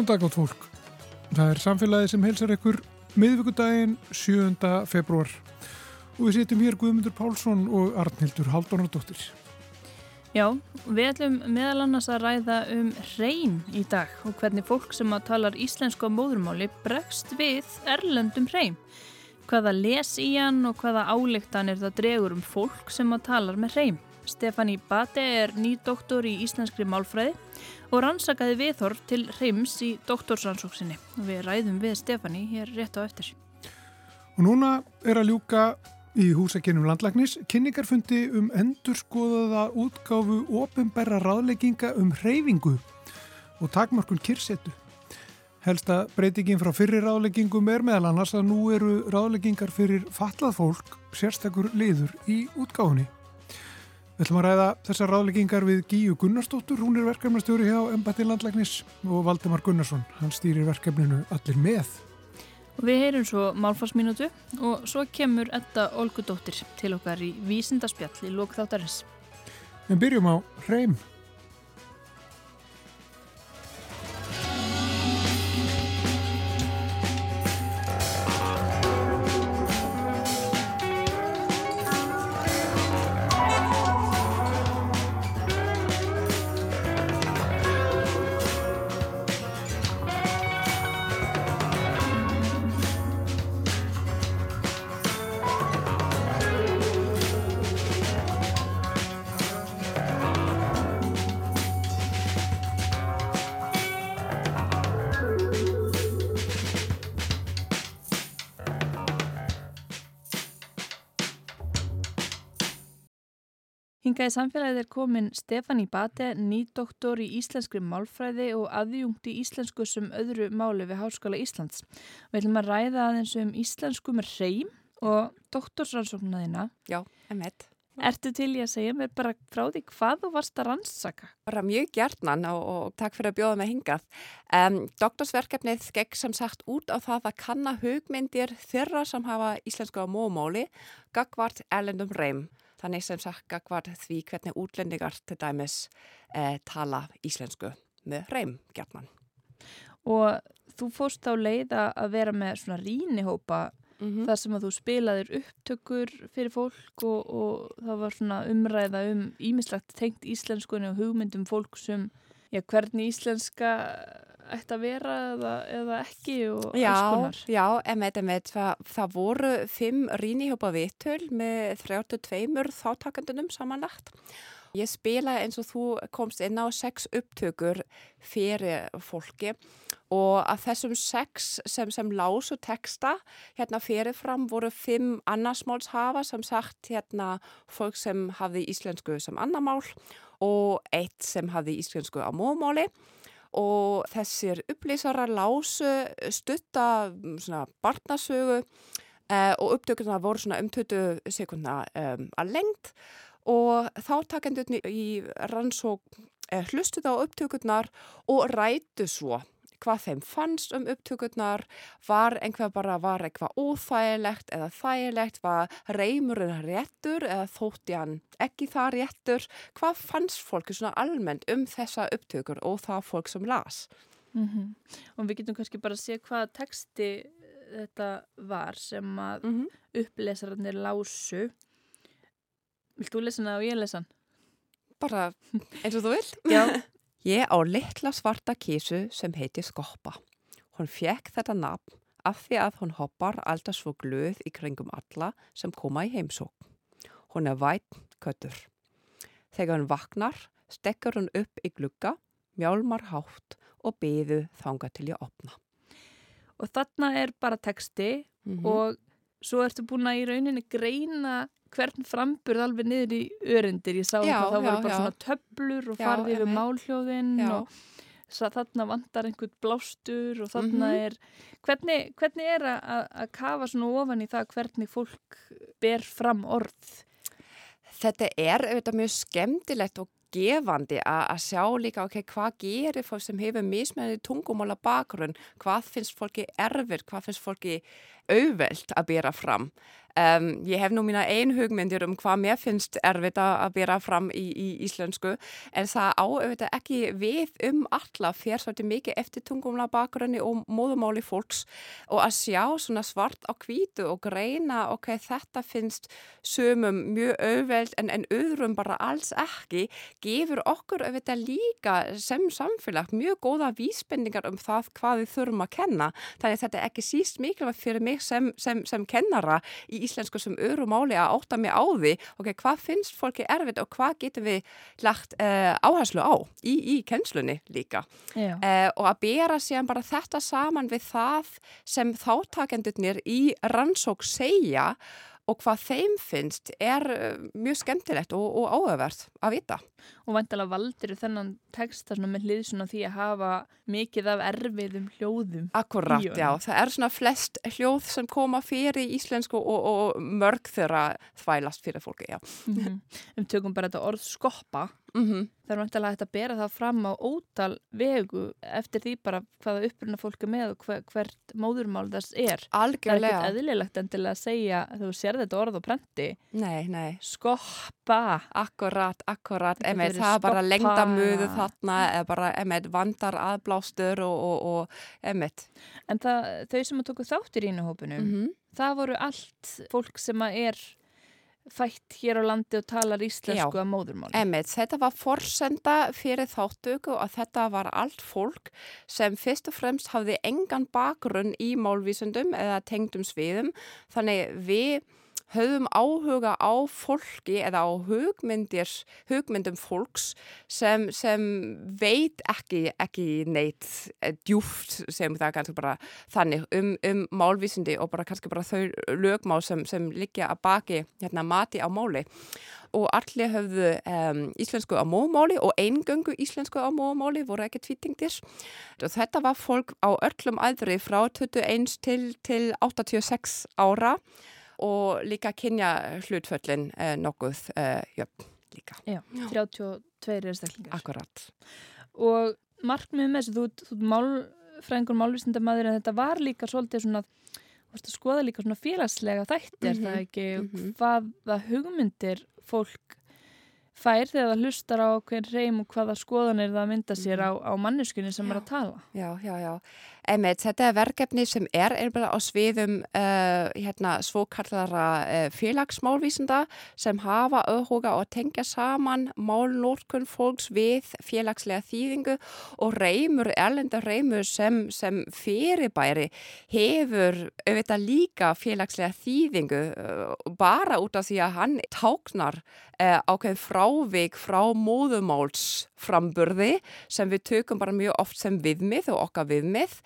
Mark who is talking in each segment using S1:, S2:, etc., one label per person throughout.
S1: Góðan dag átt fólk. Það er samfélagið sem helsar ykkur miðvíkudaginn 7. februar og við sitjum hér Guðmundur Pálsson og Arnhildur Haldunardóttir.
S2: Já, við ætlum meðal annars að ræða um reyn í dag og hvernig fólk sem að talar íslensku á móðurmáli bregst við erlendum reyn. Hvaða les í hann og hvaða álíktanir það dregur um fólk sem að talar með reyn. Stefani Bate er ný doktor í íslenskri málfræði og rannsakaði viðhorf til Reims í doktorsrannsóksinni. Við ræðum við Stefani hér rétt á eftir.
S1: Og núna er að ljúka í húsakinnum landlagnis kynningarfundi um endurskoðaða útgáfu ofinberra ráðlegginga um hreyfingu og takmarkun kyrsetu. Helsta breytingin frá fyrir ráðleggingum er meðal annars að nú eru ráðleggingar fyrir fatlað fólk sérstakur liður í útgáfunni. Við ætlum að ræða þessar ráðleggingar við Gíu Gunnarsdóttur, hún er verkefnastjóri hjá Embati Landlæknis og Valdemar Gunnarsson, hann stýrir verkefninu Allir með.
S2: Við heyrum svo málfarsminútu og svo kemur Edda Olgudóttir til okkar í vísindaspjall í lókþáttarins.
S1: En byrjum á hreim.
S2: Hingað í samfélagið er komin Stefani Bate, nýdoktor í íslenskri málfræði og aðjungt í íslensku sem öðru máli við Háskóla Íslands. Við ætlum að ræða aðeins um íslensku með reym og doktorsrannsóknarðina.
S3: Já, emitt.
S2: Ertu til í að segja mér bara frá því hvað þú varst að rannsaka?
S3: Bara mjög gjertnan og, og takk fyrir að bjóða mig hingað. Um, doktorsverkefnið gegn sem sagt út á það að kanna hugmyndir þeirra sem hafa íslensku á mómáli gagvart erlendum reym. Þannig sem sagt var því hvernig útlendingar til dæmis eh, tala íslensku með reym gerðman.
S2: Og þú fórst á leið að vera með svona rínihópa mm -hmm. þar sem að þú spilaðir upptökur fyrir fólk og, og það var svona umræða um ímislegt tengt íslenskunni og hugmyndum fólk sem já, hvernig íslenska ætti að vera eða, eða ekki og
S3: já,
S2: alls konar.
S3: Já, emitt, emitt. Það, það voru fimm rínihjópa vittul með 32 þáttakandunum samanlagt. Ég spila eins og þú komst inn á sex upptökur fyrir fólki og að þessum sex sem, sem lásu teksta hérna fyrirfram voru fimm annarsmálshafa sem sagt hérna fólk sem hafði íslensku sem annarmál og eitt sem hafði íslensku á mómáli og þessir upplýsarar lásu stutta svona barnasögu eh, og upptökurna voru svona um 20 sekundna um, að lengt og þáttakendurni í rannsók eh, hlustuð á upptökurnar og rætu svo hvað þeim fannst um upptökurnar, var einhvað bara, var eitthvað óþægilegt eða þægilegt, var reymurinn réttur eða þótti hann ekki það réttur, hvað fannst fólki svona almennt um þessa upptökur og það fólk sem las?
S2: Mm -hmm. Og við getum kannski bara að sé hvaða texti þetta var sem að mm -hmm. upplesararnir lásu. Vilt þú lesa hana og ég lesa hann?
S3: Bara eins og þú vil?
S2: Já.
S3: Ég á litla svarta kísu sem heiti Skoppa. Hún fekk þetta nafn af því að hún hoppar alltaf svo glöð í kringum alla sem koma í heimsók. Hún er vætt köttur. Þegar hún vaknar, stekkar hún upp í glugga, mjálmar hátt og beðu þanga til ég opna.
S2: Og þarna er bara texti mm -hmm. og svo ertu búin að í rauninni greina hvern framburð alveg niður í örendir ég sá já, það, það voru bara já. svona töblur og farði yfir málhljóðinn og þarna vandar einhvern blástur og þarna mm -hmm. er hvernig, hvernig er að, að kafa svona ofan í það hvernig fólk ber fram orð?
S3: Þetta er auðvitað mjög skemmtilegt og gefandi að sjá líka ok, hvað gerir fólk sem hefur mismennið tungumála bakgrunn, hvað finnst fólki erfir, hvað finnst fólki auðvelt að bera fram Um, ég hef nú mína ein hugmyndir um hvað mér finnst erfitt að bera fram í, í íslensku en það áauðvitað ekki við um alla fyrir svolítið mikið eftir tungumla bakgrunni og móðumáli fólks og að sjá svona svart á kvítu og greina ok, þetta finnst sumum mjög auðveld en, en öðrum bara alls ekki gefur okkur auðvitað líka sem samfélag mjög góða vísbendingar um það hvað við þurfum að kenna. Þannig að þetta er ekki síst mikilvægt fyrir mig sem, sem, sem kennara í íslensku sem öru máli að átta mig á því ok, hvað finnst fólki erfitt og hvað getur við lagt uh, áherslu á í, í kennslunni líka? Uh, og að bera síðan bara þetta saman við það sem þáttakendurnir í rannsók segja og hvað þeim finnst er eh, mjög skemmtilegt og, og áhugavert að vita.
S2: Og vantilega valdir þennan texta með hlýðsuna því að hafa mikið af erfiðum hljóðum.
S3: Akkurat, já. Það er svona flest hljóð sem koma fyrir í íslensku og, og mörg þeirra þvælast fyrir fólki, já.
S2: Mm -hmm. Um tökum bara þetta orð skoppa. Mm -hmm. Það er vantilega hægt að bera það fram á ótal vegu eftir því bara hvaða uppruna fólk er með og hver, hvert móðurmál þess er.
S3: Algjörlega.
S2: Það er ekkert eðlilegt en til að segja, þú sér þetta orð og prenti.
S3: Nei, nei.
S2: Skoppa.
S3: Akkurat, akkurat. Emi, það er bara lengdamöðu þarna eða bara emi, vandar aðblástur og, og, og emi.
S2: En það, þau sem að tóku þáttir í ínuhópunum, mm -hmm. það voru allt fólk sem að er fætt hér á landi og talar íslensku Já, að móðurmáli.
S3: Emmett, þetta var forsenda fyrir þáttöku og þetta var allt fólk sem fyrst og fremst hafði engan bakgrunn í málvísundum eða tengdum sviðum. Þannig við höfum áhuga á fólki eða á hugmyndum fólks sem, sem veit ekki, ekki neitt eh, djúft sem það kannski bara þannig um, um málvísindi og bara kannski bara þau lögmál sem, sem liggja að baki hérna mati á máli. Og allir höfðu um, íslensku á mómáli og eingöngu íslensku á mómáli voru ekki tvítingdir. Og þetta var fólk á öllum aðri frá 21 til, til 86 ára og líka kynja hlutföllin eh, nokkuð eh, jöfn líka.
S2: Já, 32 er staklingar.
S3: Akkurat.
S2: Og markmiðum með þessu, þú, þú málfræðingur málvísindamæður en þetta var líka svolítið svona, að skoða líka svona félagslega þætti, mm -hmm. er það mhm, ekki, mm -hmm. hvaða hugmyndir fólk fær þegar það hlustar á hvern reym og hvaða skoðanir það mynda sér mhm. á, á manneskunni sem já, er að tala.
S3: Já, já, já. Einmitt, þetta er verkefni sem er einlega á sviðum uh, hérna, svokallara uh, félagsmálvísenda sem hafa auðhuga og tengja saman málnórkun fólks við félagslega þýðingu og reymur, erlenda reymur sem, sem fyrirbæri hefur auðvitað líka félagslega þýðingu uh, bara út af því að hann táknar ákveð frávik frá móðumáls framburði sem við tökum bara mjög oft sem viðmið og okkar viðmið.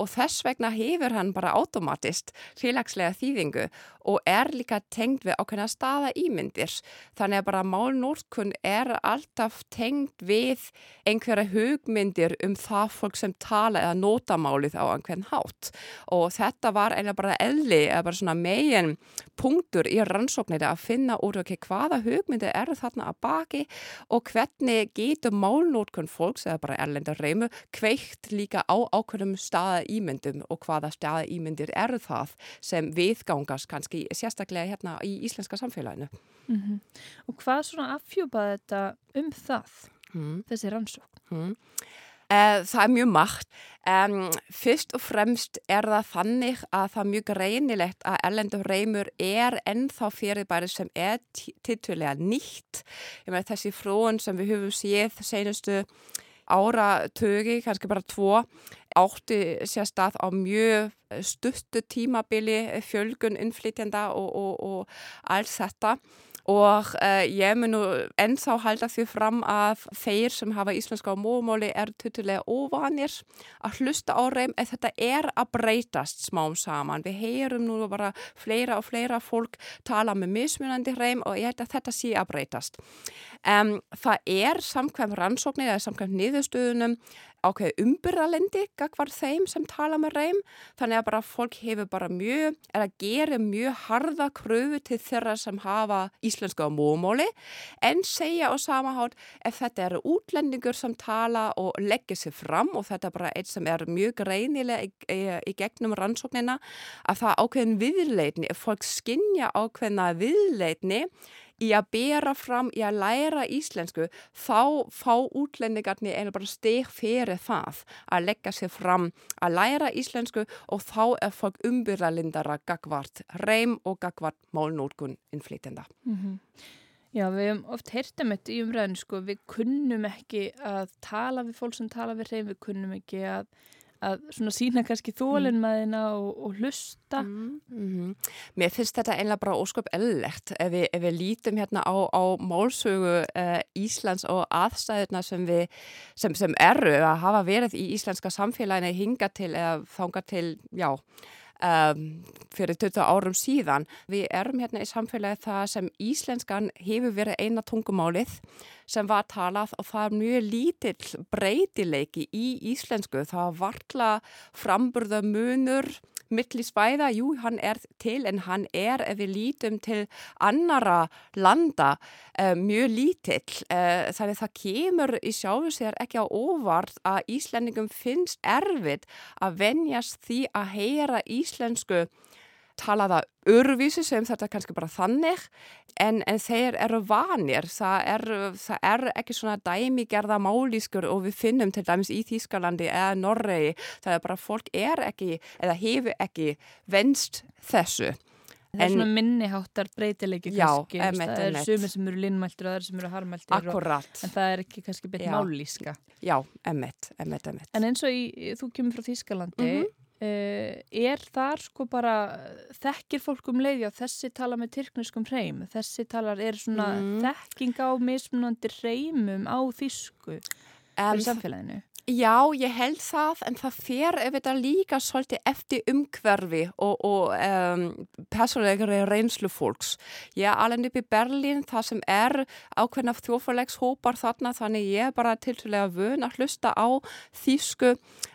S3: Og þess vegna hefur hann bara automatist félagslega þýðingu og er líka tengd við ákveðna staða ímyndir. Þannig að bara málnórkun er alltaf tengd við einhverja hugmyndir um það fólk sem tala eða nota málið á einhvern hátt og þetta var eiginlega bara eðli eða bara svona megin punktur í rannsóknir að finna úr okkur hvaða hugmyndir eru þarna að baki og hvernig getur málnórkun fólks eða bara erlendar reymu kveikt líka á ákveðnum staða ímyndum og hvaða staða ímyndir eru það sem viðgangast kannski kannski sérstaklega hérna í íslenska samfélaginu.
S2: Mm -hmm. Og hvað svona affjúpaði þetta um það, mm. þessi rannsók? Mm.
S3: Eh, það er mjög margt. Um, fyrst og fremst er það þannig að það er mjög greinilegt að erlendur reymur er ennþá fyrirbæri sem er titulega nýtt. Þessi fróðun sem við höfum séð senustu áratögi, kannski bara tvo, átti sér stað á mjög stuttu tímabili fjölgun innflytjanda og, og, og alls þetta og uh, ég mun nú ennþá halda því fram að þeir sem hafa íslenska á móðmáli er tutulega óvanir að hlusta á reym en þetta er að breytast smám saman. Við heyrum nú bara fleira og fleira fólk tala með mismunandi reym og ég held að þetta sé að breytast. Um, það er samkvæm rannsóknir eða samkvæm niðurstöðunum ákveð umbyrðalendi gagvar þeim sem tala með reym þannig að bara fólk hefur bara mjög er að gera mjög harða kröfu til þeirra sem hafa íslenska mómóli en segja á samahátt ef þetta eru útlendingur sem tala og leggja sér fram og þetta er bara eitt sem er mjög greinilega í, í, í gegnum rannsóknina að það ákveðin viðleitni, ef fólk skinja ákveðina viðleitni í að bera fram, í að læra íslensku, þá fá útlendingarnir einu bara steg fyrir það að leggja sér fram að læra íslensku og þá er fólk umbyrðalindara gagvart reym og gagvart málnótkun innflytenda.
S2: Mm -hmm. Já, við hefum oft heyrtum þetta í umræðinu, sko, við kunnum ekki að tala við fólk sem tala við reym, við kunnum ekki að að svona sína kannski þólinnmaðina og, og hlusta. Mm.
S3: -hmm. Mér finnst þetta einlega bara ósköp ellegt ef við, ef við lítum hérna á, á málsögu uh, Íslands og aðstæðuna sem við sem, sem eru að hafa verið í íslenska samfélaginu hinga til eða þánga til, já Um, fyrir 20 árum síðan. Við erum hérna í samfélagi það sem íslenskan hefur verið eina tungumálið sem var talað og það er mjög lítill breytileiki í íslensku. Það vartla framburða munur milli svæða, jú hann er til en hann er ef við lítum til annara landa uh, mjög lítill. Uh, þannig það kemur í sjáðu sér ekki á óvart að Íslendingum finnst erfitt að venjast því að heyra íslensku talaða urvísi sem þetta kannski bara þannig en, en þeir eru vanir. Það er, það er ekki svona dæmigerða málískur og við finnum til dæmis í Þýskalandi eða Norregi það er bara fólk er ekki eða hefur ekki venst þessu.
S2: Það er svona minniháttar breytilegi kannski, já, það er sumir sem eru linnmæltur og það er sem eru harmæltur
S3: Akkurat.
S2: Og, en það er ekki kannski beitt málíska
S3: Já, emitt, emitt, emitt
S2: En eins og í, þú kemur frá Þýskalandi mm -hmm. Uh, er þar sko bara þekkir fólk um leiði og þessi tala með tyrkniskum hreim þessi talar er svona mm. þekking á mismunandi hreimum á þýsku um, í samfélaginu
S3: Já, ég held það en það fer ef þetta líka svolítið eftir umhverfi og, og um, personlegri reynslu fólks. Ég er alveg upp í Berlín það sem er ákveðna þjófalegs-hópar þarna þannig ég er bara tiltulega vun að hlusta á þýsku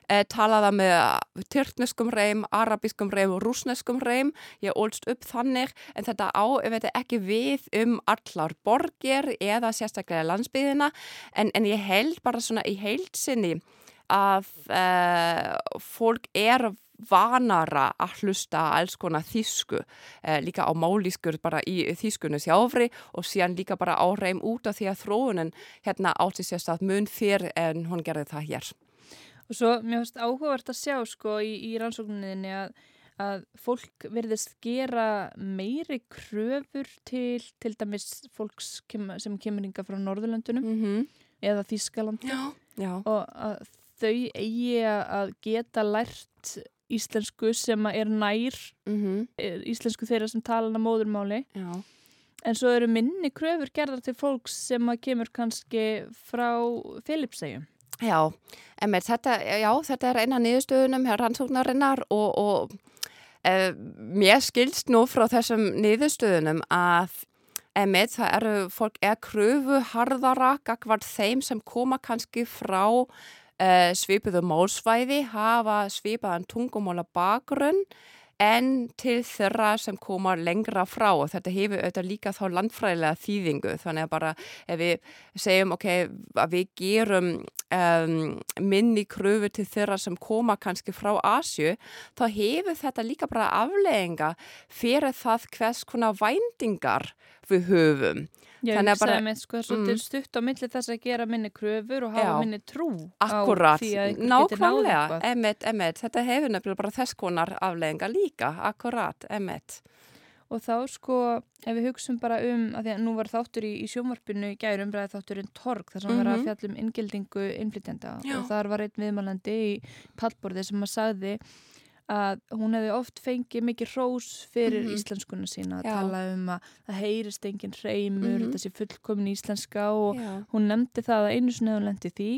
S3: eh, talaða með tyrkneskum reym, arabiskum reym og rúsneskum reym. Ég ólst upp þannig en þetta á ef þetta ekki við um allar borgir eða sérstaklega landsbyðina en, en ég held bara svona í heilsinni að uh, fólk er vanara að hlusta alls konar þýsku, uh, líka á málískur bara í þýskunni sjáfri og síðan líka bara á reym út af því að þróunin hérna átti sérstað mun fyrr en hún gerði það hér.
S2: Og svo mér finnst áhugavert að sjá sko í, í rannsókninni að, að fólk verðist gera meiri kröfur til til dæmis fólks kem, sem kemur yngar frá Norðurlandunum mm -hmm. eða
S3: já.
S2: og að þau eigi að geta lært íslensku sem er nær mm -hmm. íslensku þeirra sem tala hana móðurmáli
S3: Já.
S2: en svo eru minni kröfur gerðar til fólks sem kemur kannski frá Filipsegjum
S3: Já, emir, þetta, já, þetta er eina niðurstöðunum hér rannsóknarinnar og, og e, mér skilst nú frá þessum niðurstöðunum að emir, það eru fólk er kröfu harðara gagvart þeim sem koma kannski frá uh, svipuðu málsvæði hafa svipaðan tungumóla bakgrunn en til þeirra sem koma lengra frá og þetta hefur auðvitað líka þá landfræðilega þýðingu. Þannig að bara ef við segjum ok, að við gerum um, minni kröfu til þeirra sem koma kannski frá Asju þá hefur þetta líka bara aflegginga fyrir það hvers konar vændingar við höfum
S2: Já, ég hugsaði með sko, svolítið mm. stutt á milli þess að gera minni kröfur og hafa Já, minni trú
S3: akkurat, eitthvað. Emmett, emmett, þetta hefur nefnilega bara þess konar aflegginga líka, akkurat, emmett.
S2: Og þá sko, ef við hugsaum bara um, að því að nú var þáttur í, í sjómarpinu í gærum ræði þátturinn Torg þar sem mm -hmm. var að mhm. fjallum inngildingu innflytjenda og þar var einn viðmælandi í pallborði sem að sagði að hún hefði oft fengið mikið rós fyrir mm -hmm. íslenskuna sína að Já. tala um að það heyrist enginn reymur, mm -hmm. þessi fullkomin íslenska og Já. hún nefndi það að einu hefur lendi því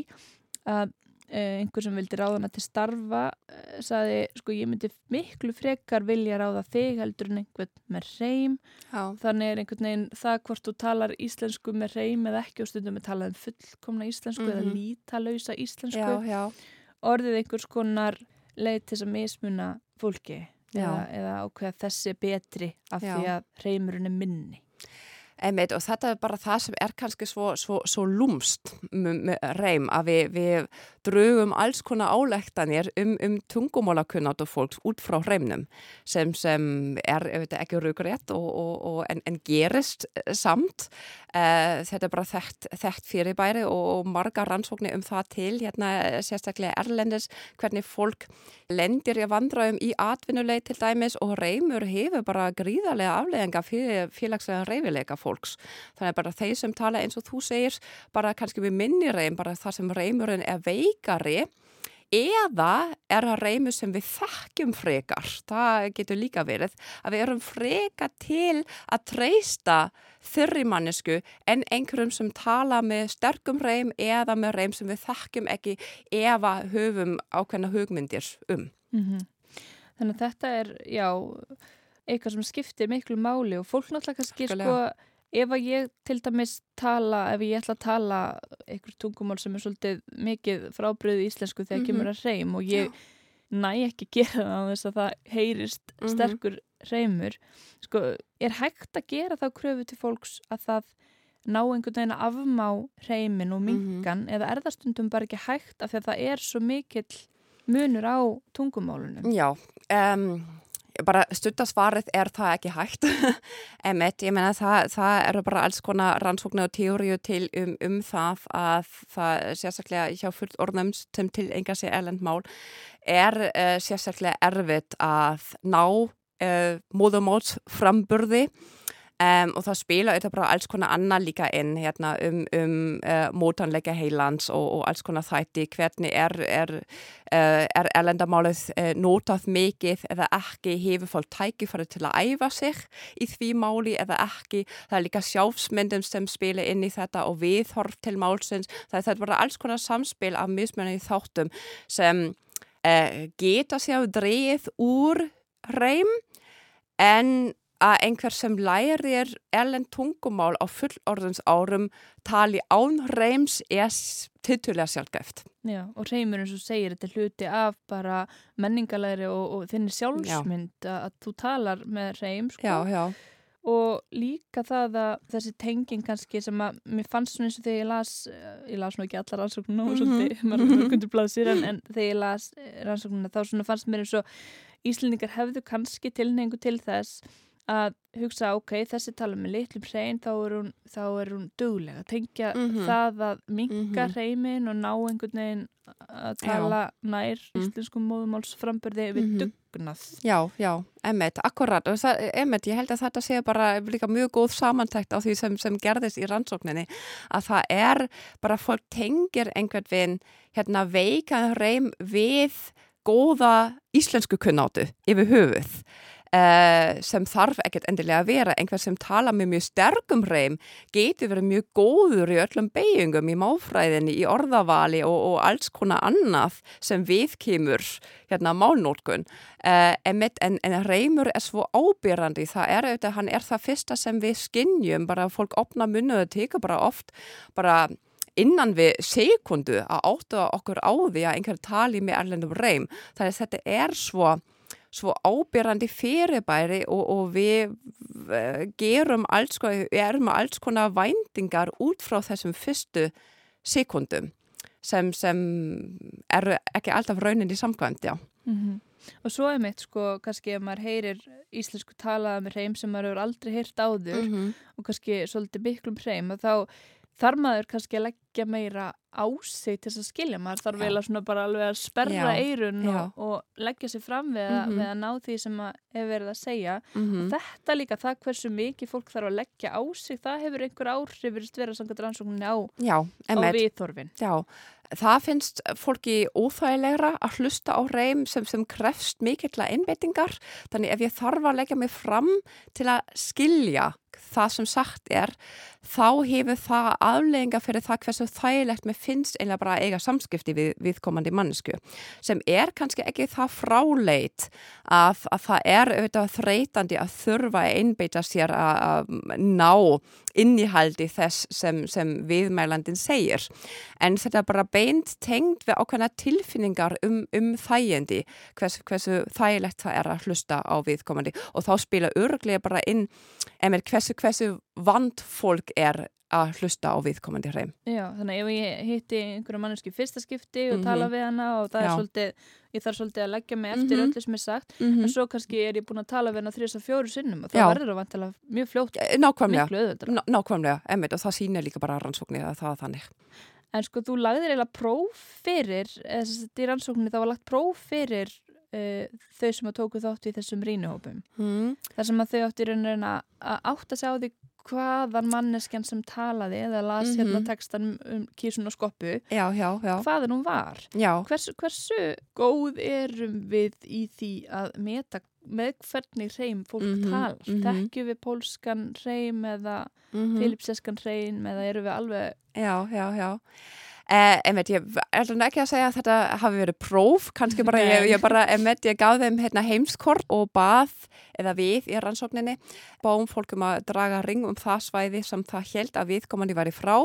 S2: að eh, einhver sem vildi ráða hana til starfa eh, saði, sko ég myndi miklu frekar vilja ráða þig heldur en einhvern með reym þannig er einhvern veginn það hvort þú talar íslensku með reym eða ekki og stundum við talaðum fullkomna íslensku
S3: Mhm.
S2: eða lítalausa íslensku
S3: Já, já,
S2: orðið einhvers konar leið til að mismuna fólki eða, eða ákveða þessi betri af
S3: Já.
S2: því að reymurinn er minni
S3: Einmitt, og þetta er bara það sem er kannski svo, svo, svo lúmst með reym að við, við drögum alls konar álektanir um, um tungumálakunnat og fólks út frá reymnum sem, sem er veit, ekki og, og, en, en gerist samt. Uh, þetta er bara þekkt, þekkt fyrirbæri og, marga rannsóknir um það til, hérna sérstaklega erlendis, hvernig fólk lendir í vandræðum í atvinnulegi til dæmis og reymur hefur bara gríðarlega afleðinga fyrir félagslega reyfileika fólks. Þannig bara þeir sem tala eins og þú segir, bara kannski við minni reym, bara það sem reymurinn er veikari eða er það reymur sem við þekkjum frekar. Það getur líka verið að við erum frekar til að treysta þurri mannesku en einhverjum sem tala með sterkum reym eða með reym sem við þekkjum ekki eða höfum ákveðna hugmyndir um.
S2: mm Þannig að þetta er, já, eitthvað sem skiptir miklu máli og fólk náttúrulega kannski, sko, ef að ég til dæmis tala, ef ég ætla að tala einhver tungumál sem er svolítið mikið frábriðið íslensku þegar
S3: Mhm.
S2: kemur að reym og ég næ ekki að gera það á þess að það heyrist
S3: Mhm.
S2: sterkur reymur, sko, er hægt að gera þá kröfu til fólks að það ná einhvern veginn að afmá reymin og
S3: Mhm.
S2: mingan eða er það stundum bara ekki hægt af því að það er svo mikill munur á tungumálunum.
S3: Já, um, bara stuttasvarið er það ekki hægt. Emmett, ég meina það, það eru bara alls konar rannsóknar og teóriu til um, um það að það sérstaklega hjá fullt orðnum sem til enga sé erlendmál er uh, sérstaklega erfitt að ná uh, móðumóts framburði Um, og það spila auðvitað bara alls konar annað líka inn hérna, um, um uh, mótanleika heilans og, og alls konar þætti. Hvernig er, er, uh, er erlendamálið uh, notað mikið eða ekki? Hefur fólk tækifæri til að æfa sig í því máli eða ekki? Það er líka sjálfsmyndum sem spila inn í þetta og viðhorf til málsins. Það er þetta bara alls konar samspil af mismunni þáttum sem geta sér dreigð úr reym en að einhver sem lærir erlend tungumál á fullorðins árum tali án reyms er tittulega sjálfgæft.
S2: Já, og reymur eins og segir þetta er hluti af bara menningalegri og, og þinni sjálfsmynd að, að þú talar með reym sko.
S3: Já, já.
S2: og líka það að þessi tenging kannski sem að mér fannst svona eins og þegar ég las ég las nú ekki allar rannsóknuna og
S3: Mhm.
S2: svolítið margur kundur blaðsir en, en þegar ég las rannsóknuna þá svona fannst mér eins og Íslendingar hefðu kannski tilneingu til þess að hugsa ok, þessi tala með litlum hrein þá er hún, þá er hún duglega tengja
S3: Mhm.
S2: það að minka
S3: Mhm.
S2: hreimin og ná einhvern veginn að tala nær
S3: Mm.
S2: íslenskum móðumálsframburði við
S3: Mhm.
S2: dugnað
S3: Já, já, emmitt, akkurat emmitt, ég held að þetta sé bara líka mjög góð samantækt á því sem, sem gerðist í rannsókninni, að það er bara fólk tengir einhvern veginn hérna veikan reym við góða íslensku kunnáttu yfir höfuð Uh, sem þarf ekkert endilega að vera. Einhver sem tala með mjög sterkum reym getur verið mjög góður í öllum beigingum í máfræðinni, í orðavali og, og alls konar annað sem við kemur hérna málnótkun uh, en, en, en reymur er svo ábyrrandi það er auðvitað, hann er það fyrsta sem við skinnjum, bara fólk opna munnu og tekur bara oft bara innan við sekundu að átta okkur á því að einhver tali með erlendum reym, þannig að þetta er svo svo ábyrrandi fyrirbæri og, og við gerum alls, við erum alls konar væntingar út frá þessum fyrstu sekundum sem, sem eru ekki alltaf raunin í samkvæmt, já.
S2: Mm -hmm. Og svo er mitt sko, kannski ef maður heyrir íslensku talaða með hreim sem maður hefur aldrei heyrt áður
S3: -hmm.
S2: og kannski svolítið miklum hreim og þá þarf maður kannski að leggja meira á sig til þess að skilja. Maður þarf vel að svona bara alveg að sperra
S3: Já.
S2: eirun
S3: Já.
S2: og, og leggja sér fram við, að,
S3: Mhm.
S2: við að ná því sem að hefur verið að segja.
S3: Mm
S2: Þetta líka, það hversu mikið fólk þarf að leggja á sig, það hefur einhver áhrif verið vera samkvæmt rannsókninni á, á viðþorfin.
S3: Já, það finnst fólki óþægilegra að hlusta á reym sem, sem krefst mikill að innbeitingar. Þannig ef ég þarf að leggja mig fram til að skilja það sem sagt er, þá hefur það aflegginga fyrir það hversu þægilegt með finnst einlega bara að eiga samskipti við, viðkomandi mannesku sem er kannski ekki það fráleit að, að það er auðvitað þreytandi að þurfa að einbeita sér að ná innihaldi þess sem, sem viðmælandin segir. En þetta bara beint tengd við ákveðna tilfinningar um, um þægindi hvers, hversu þægilegt það er að hlusta á viðkomandi. Og þá spila örglega bara inn hversu, hversu vand fólk er að hlusta á viðkomandi hreim.
S2: Já, þannig ef ég hitti einhverju manneski fyrsta skipti og mm -hmm. tala við hana og það Já. er svolítið, ég þarf svolítið að leggja mig eftir mm -hmm. öllu sem er sagt, mm -hmm. en svo kannski er ég búin að tala við hana þrjus og fjóru sinnum og það verður að vantala mjög fljótt,
S3: nákvæmlega, miklu auðvitað. Nákvæmlega, emmitt og það sýnir líka bara rannsóknir að það er þannig.
S2: En sko, þú lagðir eiginlega próf fyrir, þess að í rannsóknir þá var lagt próf fyrir uh, þau sem að tóku þátt í þessum rínuhópum. Mm. Þar sem að þau átti raunin að átta sig á því hvaðan manneskjan sem talaði eða las mm -hmm. hérna textan um, kísun og skoppu
S3: já, já, já.
S2: hvaðan hún var hversu, hversu góð erum við í því að meta með hvernig hreim fólk mm -hmm. talar mm -hmm. þekkju við pólskan hreim eða mhm. filipseskan hreim eða eru við alveg
S3: já, já, já einmitt, ég er alveg ekki að segja að þetta hafi verið próf, kannski bara ég, ég bara, einmitt, ég gaf þeim hérna, heimskort og bað eða við í rannsókninni báum fólkum að draga ring um það svæði sem það held að viðkomandi var í frá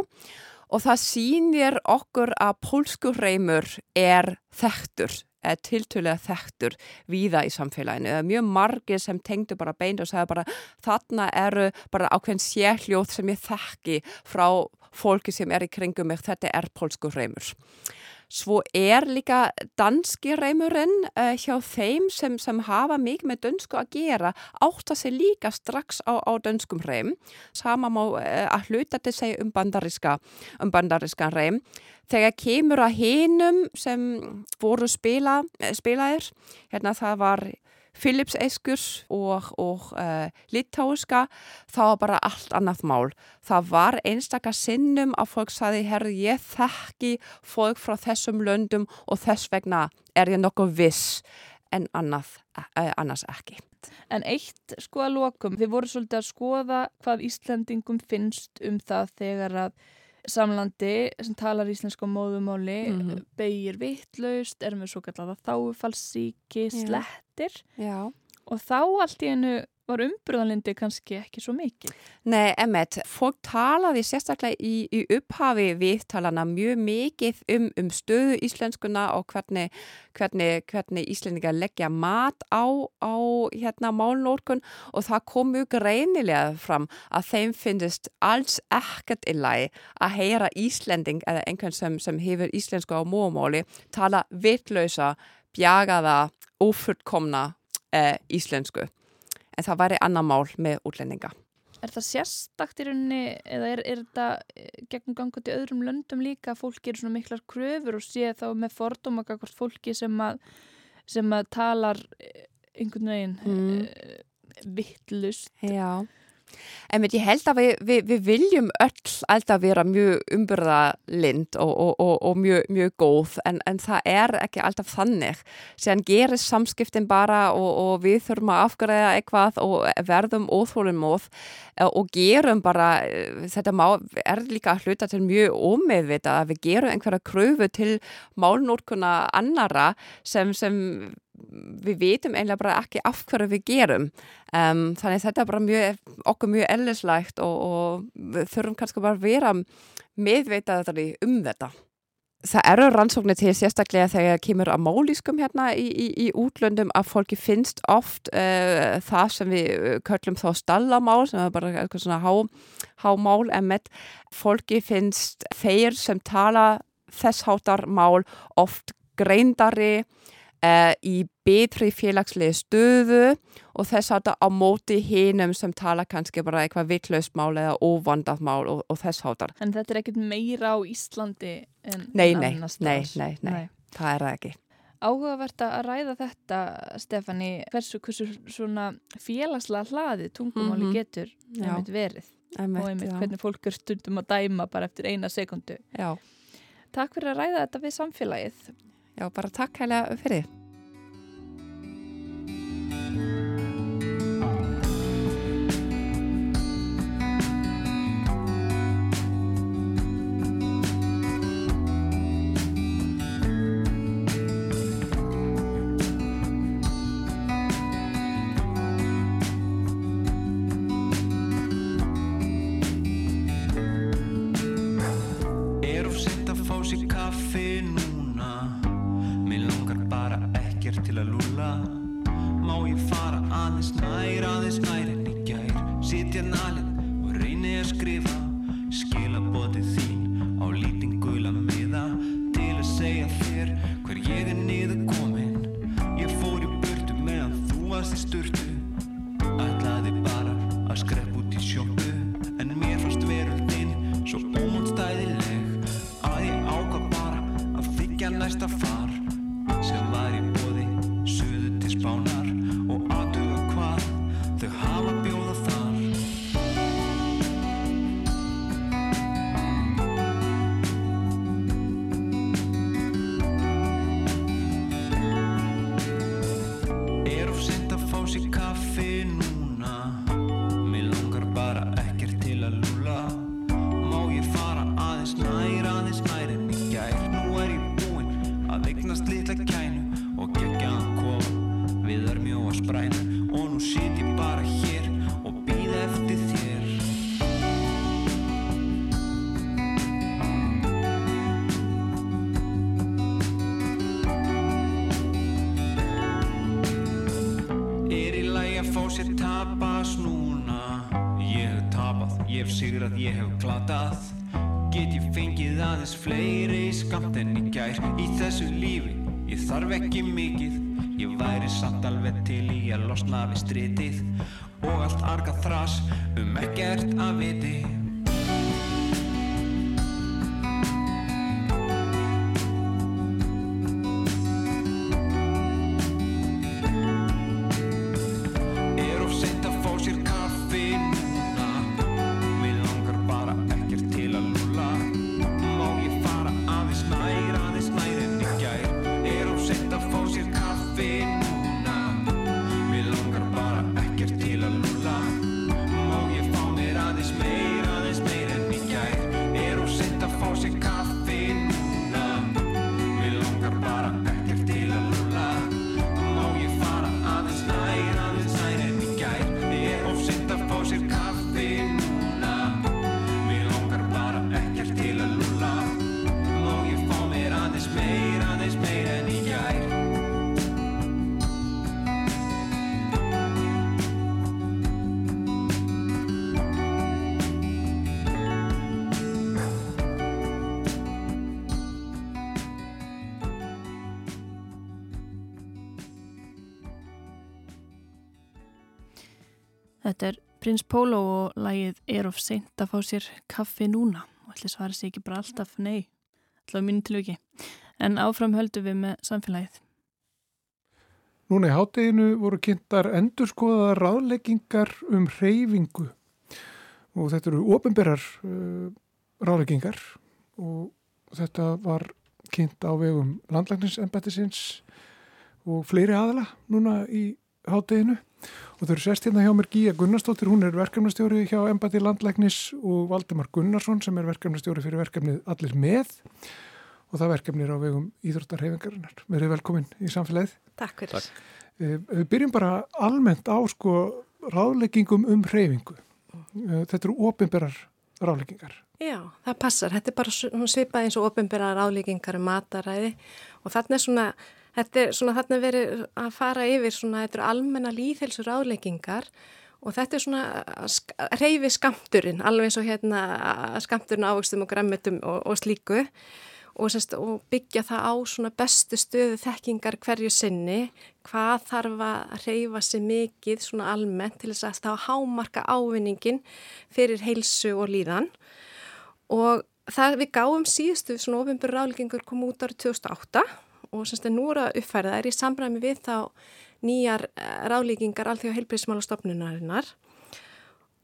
S3: og það sýnir okkur að pólskurreimur er þektur tiltölulega þektur víða í samfélaginu. Það er mjög margir sem tengdu bara beint og sagði bara þarna eru bara ákveðin sérhljóð sem ég þekki frá fólki sem er í kringum mig, þetta er pólsku reymur. Svo er líka danski reymurinn uh, hjá þeim sem, sem hafa mikið með dönsku að gera átt að sé líka strax á, á dönskum reym. Sama má uh, að hluta til segja um bandariska, um bandariska reym. Þegar kemur að hinum sem voru spila, eh, spilaðir, hérna það var Philips Eskurs og, og uh, Litáuska, þá var bara allt annað mál. Það var einstakar sinnum að fólk saði, herru, ég þekki fólk frá þessum löndum og þess vegna er ég nokkuð viss en annað, uh, annars ekki.
S2: En eitt sko að lokum, þið voru svolítið að skoða hvað Íslandingum finnst um það þegar að samlandi sem talar íslensk á móðumáli mm -hmm. beigir vittlaust, er með svo kallar þáfallsíki, slettir Já. og þá allt í enu var umbröðanlindi kannski ekki svo mikið.
S3: Nei, emmet, fólk talaði sérstaklega í, í upphafi viðtalana mjög mikið um, um stöðu íslenskuna og hvernig, hvernig, hvernig íslendingar leggja mat á, á hérna málnórkun og það kom mjög greinilega fram að þeim finnist alls ekkert í lagi að heyra íslending eða einhvern sem, sem hefur íslensku á mómáli tala vittlausa, bjagaða, ofullkomna eh, íslensku en það væri annar mál með útlendinga.
S2: Er það sérstakt í rauninni eða er, er þetta eh, gegnum gangu til öðrum löndum líka að fólki eru svona miklar kröfur og sé þá með fordóma hvort fólki sem að, sem að talar eh, einhvern veginn mm. Eh, vittlust?
S3: Já. En ég held að við, við, við viljum öll alltaf vera mjög umbyrðalind og, og, og, og mjög, mjög góð en, en það er ekki alltaf þannig. Sér gerir samskiptin bara og við þurfum að afgræða eitthvað og verðum óþólum móð og gerum bara, þetta má, er líka að hluta til mjög ómeðvita að við gerum einhverja kröfu til málnórkuna annara sem, sem við vitum einlega bara ekki af hverju við gerum. Um, þannig þetta er bara mjög, okkur mjög ellislægt og, og við þurfum kannski bara að vera meðveitaðari um þetta. Það eru rannsóknir til sérstaklega þegar kemur að málískum hérna í, í, í útlöndum að fólki finnst oft uh, það sem við uh, köllum þá stallamál sem er bara eitthvað svona há, hámál en með fólki finnst þeir sem tala þess hátar mál oft greindari í betri félagslegi stöðu og þess að það á móti hinum sem tala kannski bara eitthvað vittlaust mál eða óvandað mál og, og þess hátar.
S2: En þetta er ekkit meira á Íslandi en
S3: nei, nei, nei, nei, nei, það er það ekki.
S2: Áhugavert að ræða þetta, Stefani, hversu, hversu svona félagslega hlaði tungumáli mm -hmm. getur einmitt verið einmitt, og einmitt já. hvernig fólk er stundum að dæma bara eftir eina sekundu. Já. Takk fyrir að ræða þetta við samfélagið.
S3: Já, bara takk hæglega fyrir.
S4: Aðeins fleiri skamt en í gær. Í þessu lífi, ég þarf ekki mikið. Ég væri samt alveg til í að losna við stritið. Og allt arga þras um ekkert að viti
S2: Þetta er Prins Pólo og lagið er of seint að fá sér kaffi núna. Og ætli svara sér ekki bara alltaf nei, alltaf mínu tilviki. En áfram höldum við með samfélagið.
S1: Núna í hátteginu voru kynntar endurskoðaða ráðleggingar um hreyfingu. Og þetta eru ofinberar uh, ráðleggingar. Og þetta var kynnt á vegum landlækningsembættisins og fleiri aðala núna í hátteginu og þau eru sest hérna hjá mér Gíja Gunnarsdóttir, hún er verkefnastjóri hjá embætti landlæknis og Valdemar Gunnarsson sem er verkefnastjóri fyrir verkefnið Allir með og það verkefnið er á vegum Íþróttarhefingarinnar. Verið velkomin í samfélagið.
S5: Takk fyrir.
S4: Takk.
S1: Eh, Við byrjum bara almennt á sko ráðleggingum um hreyfingu. Eh, Þetta eru ofinberar ráðleggingar.
S5: Já, það passar. Þetta er bara svipað eins og ofinbyrðar álíkingar um mataræði og þarna er svona, þetta er svona þarna er verið að fara yfir svona, þetta eru almenna líðhelsur álíkingar og þetta er svona reyfi skamturinn, alveg eins og hérna skamturinn ávöxtum og græmmetum og, og slíku og, semst, og byggja það á svona bestu stöðu þekkingar hverju sinni, hvað þarf að reyfa sig mikið svona almennt til þess að þá hámarka ávinningin fyrir heilsu og líðan. Og það við gáum síðustu svona ofinbjörn ráðleggingur kom út árið 2008 og semst að nú eru að uppfæra það er í samræmi við þá nýjar ráðleggingar alþjóða heilbreyðsmálastofnunarinnar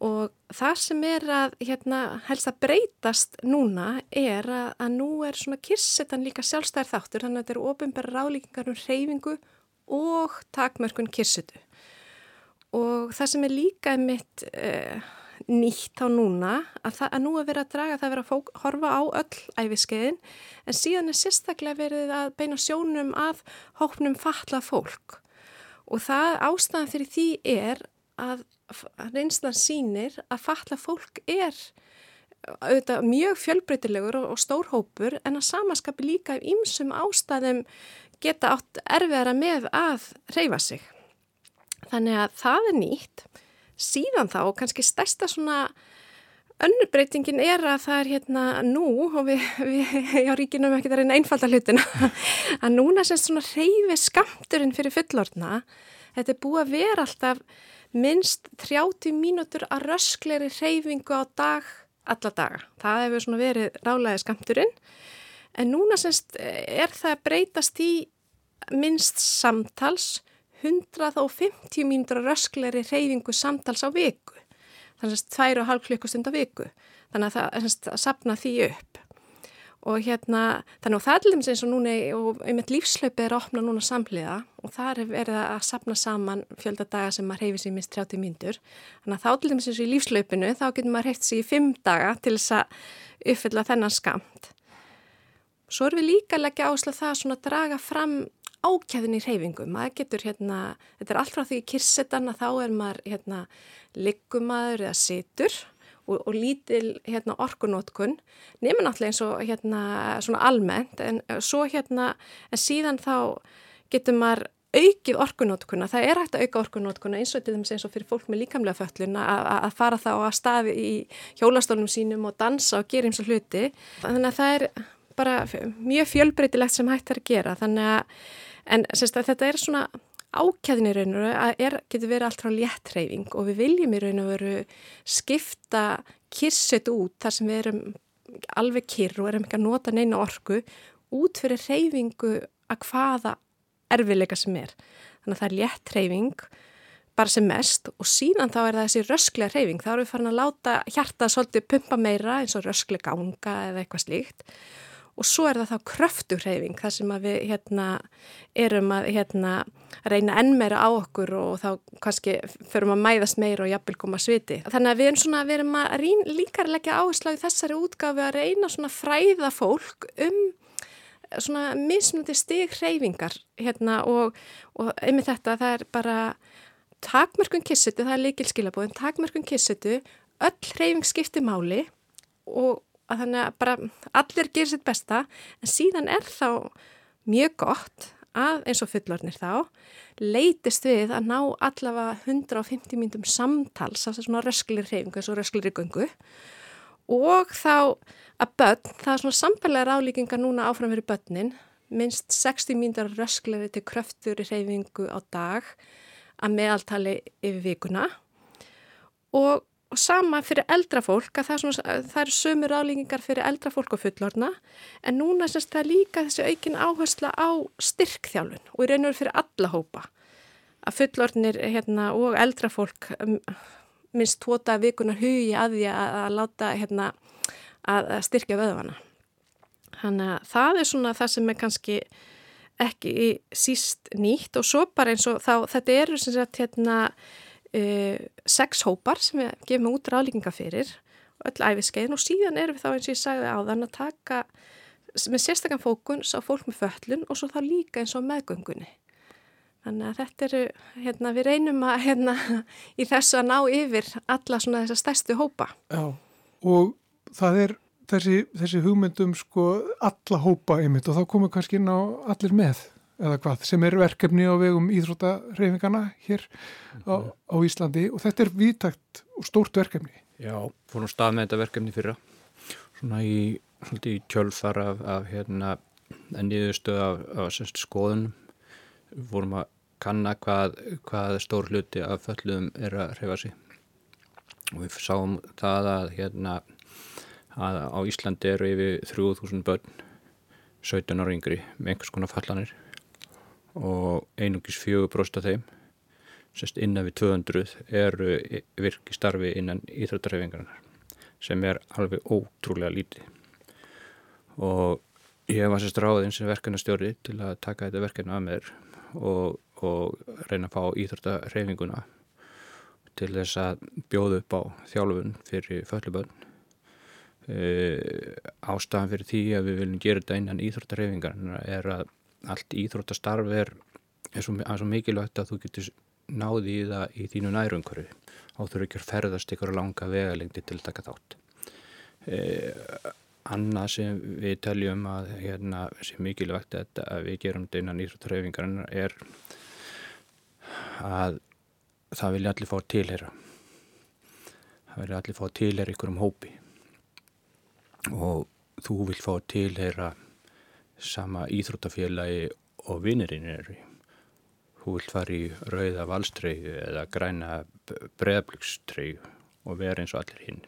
S5: og það sem er að hérna, helst að breytast núna er að, að nú er svona kirsetan líka sjálfstæðar þáttur þannig að þetta eru ofinbjörn ráðleggingar um reyfingu og takmörkun kirsetu og það sem er líka mitt uh, nýtt á núna að, það, að nú er verið að draga það að vera að fók, horfa á öll æfiskeiðin en síðan er sérstaklega verið að beina sjónum að hóknum falla fólk og það ástæðan fyrir því er að reynslan sínir að falla fólk er auðvitað mjög fjölbreytilegur og, og stór hópur en að samaskapi líka af ýmsum ástæðum geta átt erfiðara með að reyfa sig. Þannig að það er nýtt. Síðan þá, og kannski stærsta svona önnurbreytingin er að það er hérna nú, og við, við já, ríkinum ekki það reyna einfalda hlutina, að núna sem svona reyfi skamturinn fyrir fullorna, þetta er búið að vera alltaf minnst 30 mínútur að röskleiri reyfingu á dag, alla daga. Það hefur svona verið rálaði skamturinn, en núna semst er það breytast í minnst samtals 150 mínútur að röskleiri reyfingu samtals á viku. Þannig að tvær og hálf klukkustund á viku. Þannig að það er að sapna því upp. Og hérna þannig að það er alveg eins og núna og einmitt lífslaupi er að opna núna samhliða og það er verið að sapna saman fjölda sem maður reyfi sér minst 30 myndur þannig að þá alveg eins og í lífslaupinu þá getur maður reyft sér í 5 daga til þess að uppfylla þennan skamt Svo erum við líka að leggja áherslu það að draga fram ákjæðin í reyfingum. Maður getur hérna, þetta er allt frá því kirsetan að þá er maður hérna liggumadur eða situr og, og lítil hérna orkunótkun nema náttúrulega eins og hérna svona almennt en svo hérna en síðan þá getur maður aukið orkunótkuna, það er hægt að auka orkunótkuna eins og þetta eins og fyrir fólk með líkamlega föllun að fara þá að staði í hjólastólum sínum og dansa og gera eins og hluti. Þannig að það er bara mjög fjölbreytilegt sem hægt er að gera. Þannig að, en þetta er svona ákjæðin í raun og veru að er, getur verið allt frá léttreyfing og við viljum í raun og veru skipta kirset út þar sem við erum alveg kyrr og erum ekki að nota neina orku út fyrir reyfingu að hvaða erfiðleika sem er. Þannig að það er léttreyfing bara sem mest og síðan þá er það þessi rösklega reyfing. Þá erum við farin að láta hjarta svolítið pumpa meira eins og rösklega ganga eða eitthvað slíkt og svo er það þá kröfturheyfing þar sem við hérna, erum að hérna, reyna enn meira á okkur og þá kannski förum að mæðast meira og jafnvel koma sviti. Þannig að við erum, svona, við erum að rín, líka að leggja áherslu í þessari útgafi að reyna fræða fólk um mismundi stig hreyfingar hérna, og, og einmitt þetta það er bara takmörkun kissetu, það er líkilskilabóðin, takmörkun kissetu, öll hreyfing skipti máli og að þannig að bara allir gerir sitt besta en síðan er þá mjög gott að eins og fullornir þá leytist við að ná allavega 150 myndum samtals af svona rösklir reyfingu eins og rösklir í gungu og þá að börn, það er svona samfélagar álíkingar núna áfram fyrir börnin minnst 60 myndar röskleri til kröftur í reyfingu á dag að meðaltali yfir vikuna. Og Og sama fyrir eldra fólk, að það, svona, það eru sömur álíkingar fyrir eldra fólk og fullorna, en núna semst það líka þessi aukin áhersla á styrkþjálun og í raun og veru fyrir alla hópa. Að fullornir hérna, og eldra fólk um, minnst tóta vikunar hugi að því að, að láta hérna, að styrkja vöðvana. Þannig að það er svona það sem er kannski ekki síst nýtt og svo bara eins og þá, þetta eru sem sagt hérna uh, sex hópar sem við gefum út ráðlíkinga fyrir öll æfiskeiðin og síðan erum við þá eins og ég sagði á þann að taka með sérstakann fókuns á fólk með föllun og svo þá líka eins og meðgöngunni. Þannig að þetta eru, hérna, við reynum að hérna, í þessu að ná yfir alla svona þessa stærstu hópa.
S1: Já, og það er þessi, þessi hugmyndum sko alla hópa ymitt og þá komum við kannski inn á allir með eða hvað, sem er verkefni á vegum íþróttareyfingana hér á, á Íslandi og þetta er viðtækt og stórt verkefni.
S6: Já, fórum stað með þetta verkefni fyrra. Svona í, í kjölfar af, af hérna nýðustu af, af semst, skoðun fórum að kanna hvað, hvað stór hluti af föllum er að reyfa sig. Og við sáum það að hérna að á Íslandi eru yfir 3000 börn 17 ára yngri með einhvers konar fallanir og einungis 4% af þeim sérst innan við 200 eru virki starfi innan íþróttarhefingarnar sem er alveg ótrúlega lítið. Og ég var sérst ráðinn sem verkefnastjóri til að taka þetta verkefna að mér og, og reyna að fá íþróttarhefinguna til þess að bjóða upp á þjálfun fyrir föllubönn e, ástafan fyrir því að við viljum gera þetta innan íþróttarhefingarnar er að allt íþróttastarf er, er svo, svo mikilvægt að þú getur náði í það í þínu nærumkörfi á þú ekki að ferðast ykkur langa vegalengdi til að taka þátt. E, annað sem við teljum að hérna, sem mikilvægt að, að við gerum þetta innan íþróttarhefingarinn er að það vilja allir fá tilhera það vilja allir fá tilhera ykkur um hópi. Og þú vil fá tilhera sama íþróttafélagi og vinnirinn er þú vil fara í rauða valstreyju eða græna breðablugstreyju og vera eins og allir hinn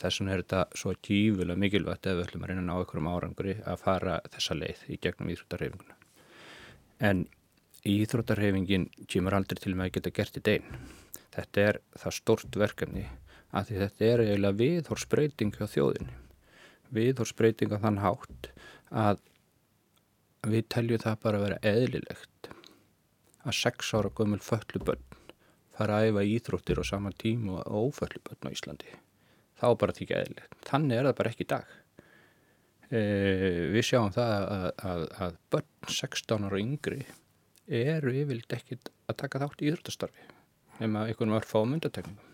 S6: þess vegna er þetta svo tífulega mikilvægt ef við ætlum að reyna að ná ykkur um árangri að fara þessa leið í gegnum íþróttarhefinguna en íþróttarhefingin kemur aldrei til með að geta gert í dein þetta er það stort verkefni að þetta er eiginlega viðhorsbreyting hjá þjóðinni. Viðhorsbreyting á þann hátt að við teljum það bara að vera eðlilegt að sex ára gömul föllubönn fara að æfa íþróttir á sama tíma og óföllubönn á Íslandi. Þá bara því ekki eðlilegt. Þannig er það bara ekki í dag. E, við sjáum það að, að, að bönn 16 ára yngri eru yfirleitt ekki að taka þátt í íþróttastarfi nema einhvern var fámyndatekningum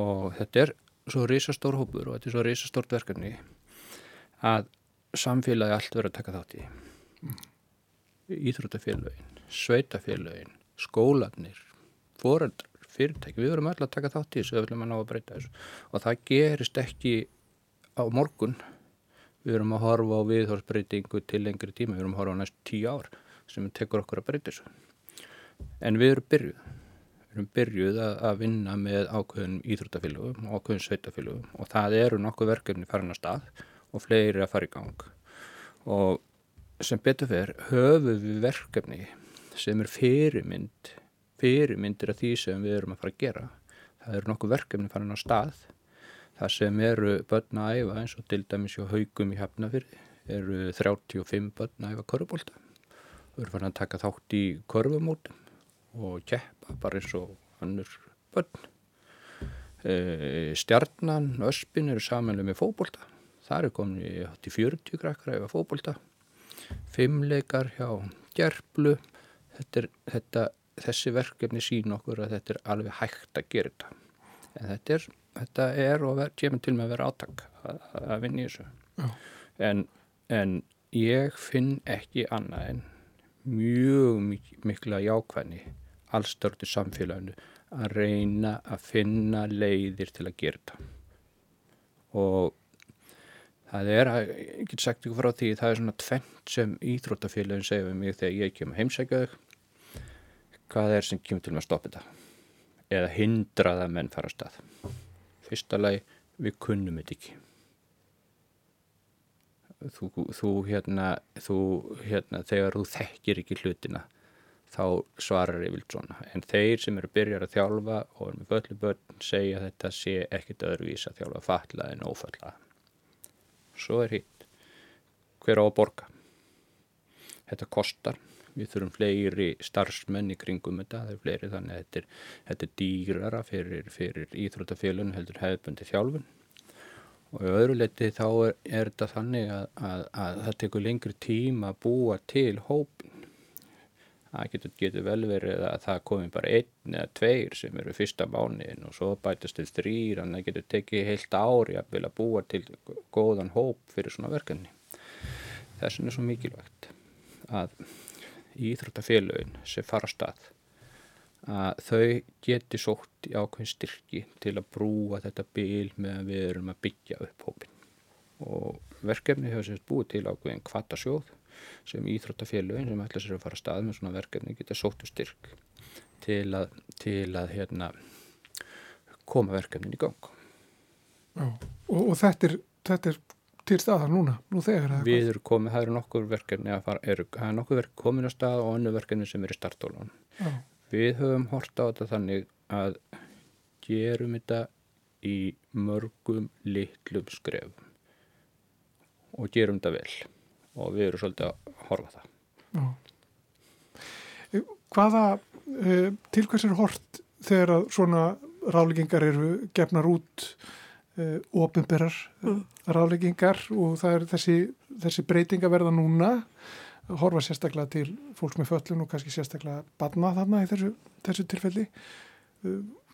S6: og þetta er svo risastór hópur og þetta er svo risastórt verkefni að samfélagi allt verður að taka þátt í. Íþrótafélagin, sveitafélagin, skólanir, foreldrar, fyrirtæki, við verðum alltaf að taka þátt í þessu við viljum að ná að breyta þessu. Og það gerist ekki á morgun, við verðum að horfa á viðhorsbreytingu til lengri tíma, við verðum að horfa á næstu tíu ár sem tekur okkur að breyta þessu. En við erum byrjuð, við erum byrjuð að, vinna með ákveðin íþrótafélagum ákveðin sveitafélagum og það eru nokkuð verkefni farin að stað og fleiri að fara í gang. Og sem betur fer höfum við verkefni sem er fyrirmynd fyrirmyndir af því sem við erum að fara að gera. Það eru nokkuð verkefni farin á stað. Það sem eru börn að æfa eins og til dæmis hjá haugum í Hafnafyrði eru 35 börn að æfa korfbólta við erum farin að taka þátt í korfumótum og keppa bara eins og annur börn. E, stjarnan, öspin eru samanlega með fókbólta það eru komin í 40 krakkar æfa fókbólta fimmleikar hjá gerflu þetta er, þetta, þessi verkefni sín okkur að þetta er alveg hægt að gera þetta. En þetta er, þetta er og ver, kemur til með að vera átak að, að vinna í þessu. En, en ég finn ekki annað en mjög mik mikla jákvæðni allstörtu samfélaginu að reyna að finna leiðir til að gera þetta. Og Það er, ég get sagt ykkur frá því, það er svona tvent sem íþróttafélagin segja við mig þegar ég kem heimsækja þau, hvað er sem kemur til með að stoppa þetta eða hindra það menn fara að stað. Fyrsta lagi, við kunnum þetta ekki. Þú, þú, hérna, þú, hérna, þegar þú þekkir ekki hlutina, þá svarar ég vilt svona. En þeir sem eru byrjar að þjálfa og er með böllu börn segja þetta sé ekkit öðruvís að þjálfa fatlaði en ófallaði svo er hitt. Hver á að borga? Þetta kostar. Við þurfum fleiri starfsmenn í kringum þetta, það er fleiri þannig að þetta er, þetta er dýrara fyrir, fyrir íþróttafélun heldur hefðbundi þjálfun. Og í öðru leti þá er, er þetta þannig að, að, að það tekur lengri tíma að búa til hópin það getur, getur vel verið að það komi bara einn eða tveir sem eru fyrsta mánin og svo bætast til þrýr en það getur tekið heilt ári að vilja búa til góðan hóp fyrir svona verkefni. Þessin er svo mikilvægt að íþróttafélagin sem fara stað að þau geti sótt í ákveðin styrki til að brúa þetta bíl meðan við erum að byggja upp hópin og verkefni hefur sérst búið til ákveðin kvatasjóð sem íþróttafélögin sem ætla sér að fara að stað með svona verkefni geta sóttu styrk til að, til að hérna, koma verkefnin í gang.
S1: Já, og, og þetta, er, þetta er til staðar núna, nú þegar
S6: er Við erum komið, það eru nokkur verkefni að fara, eru, það er nokkur verkefni komin á stað og annu verkefni sem eru startólun. Við höfum horta á þetta þannig að gerum þetta í mörgum litlum skrefum og gerum þetta vel og við erum svolítið að horfa það. Já.
S1: Hvaða uh, til hvers er hort þegar að svona ráleggingar eru gefnar út uh, ofinberar mm. ráleggingar og það er þessi, þessi breytinga verða núna horfa sérstaklega til fólks með föllun og kannski sérstaklega badna þarna í þessu, þessu tilfelli.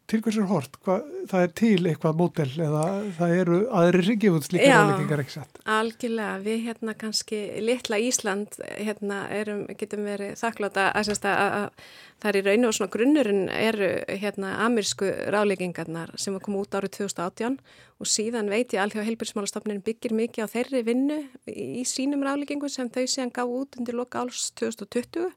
S1: Til hvers er hort? Hva, það er til eitthvað mótel eða það eru aðri ringjum slíka ráleikingar ekki satt?
S5: Algjörlega, við hérna kannski litla Ísland hérna erum, getum verið þakkláta að, að, að það er í raun og svona grunnurinn eru hérna amerísku ráleikingarnar sem var komið út árið 2018 og síðan veit ég alþjóða heilbjörnsmálastofnin byggir mikið á þeirri vinnu í, sínum ráleikingum sem þau séðan gaf út undir loka áls 2020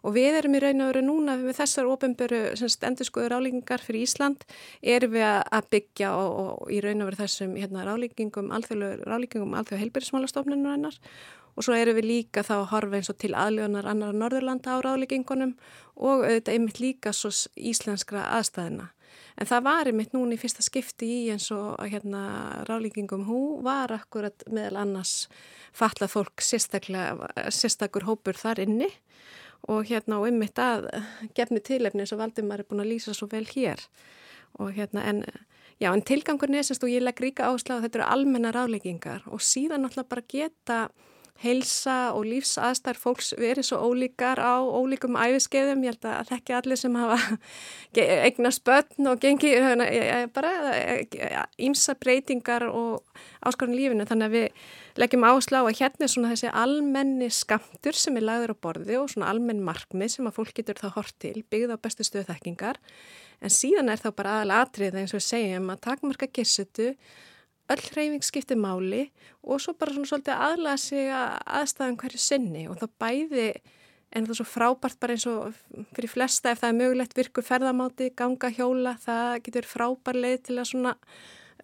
S5: og við erum í raun og veru núna með þessar ofinböru endurskoður ráleikingar fyrir Ísland erum við að byggja og, og í raun og veru þessum hérna, ráleikingum ráleikingum alþjóða heilbyrðismálastofnunum hennar og svo erum við líka þá að horfa eins og til aðljóðanar annar Norðurlanda á ráleikingunum og auðvitað einmitt líka svo íslenskra aðstæðina. En það var einmitt núni í fyrsta skipti í eins og hérna ráleikingum hú var akkurat meðal annars fatlað fólk sérstaklega hópur þar inni og hérna og ymmit að gefni tilefni eins og Valdimar er búin að lýsa svo vel hér. Og hérna en já en tilgangur nesist og ég legg ríka áslag að þetta eru almenna ráleggingar og síðan náttúrulega bara geta heilsa og lífsaðstær fólks verið svo ólíkar á ólíkum æfiskeiðum, ég held að þekki allir sem hafa eignast börn og gengi bara ímsa breytingar og áskorun lífinu. Þannig að við leggjum áslá að hérna er svona þessi almenni skamtur sem er lagður á borði og svona almenn markmið sem að fólk getur þá hort til byggð á bestu stöðþekkingar en síðan er þá bara aðal atrið eins og segjum að takmarka gissutu öll hreyfing skiptir máli og svo bara svona svolítið aðlaða sig að aðstæðan hverju sinni og þá bæði en það er svo frábært bara eins og fyrir flesta ef það er mögulegt virkur ferðamáti, ganga hjóla, það getur frábær leið til að svona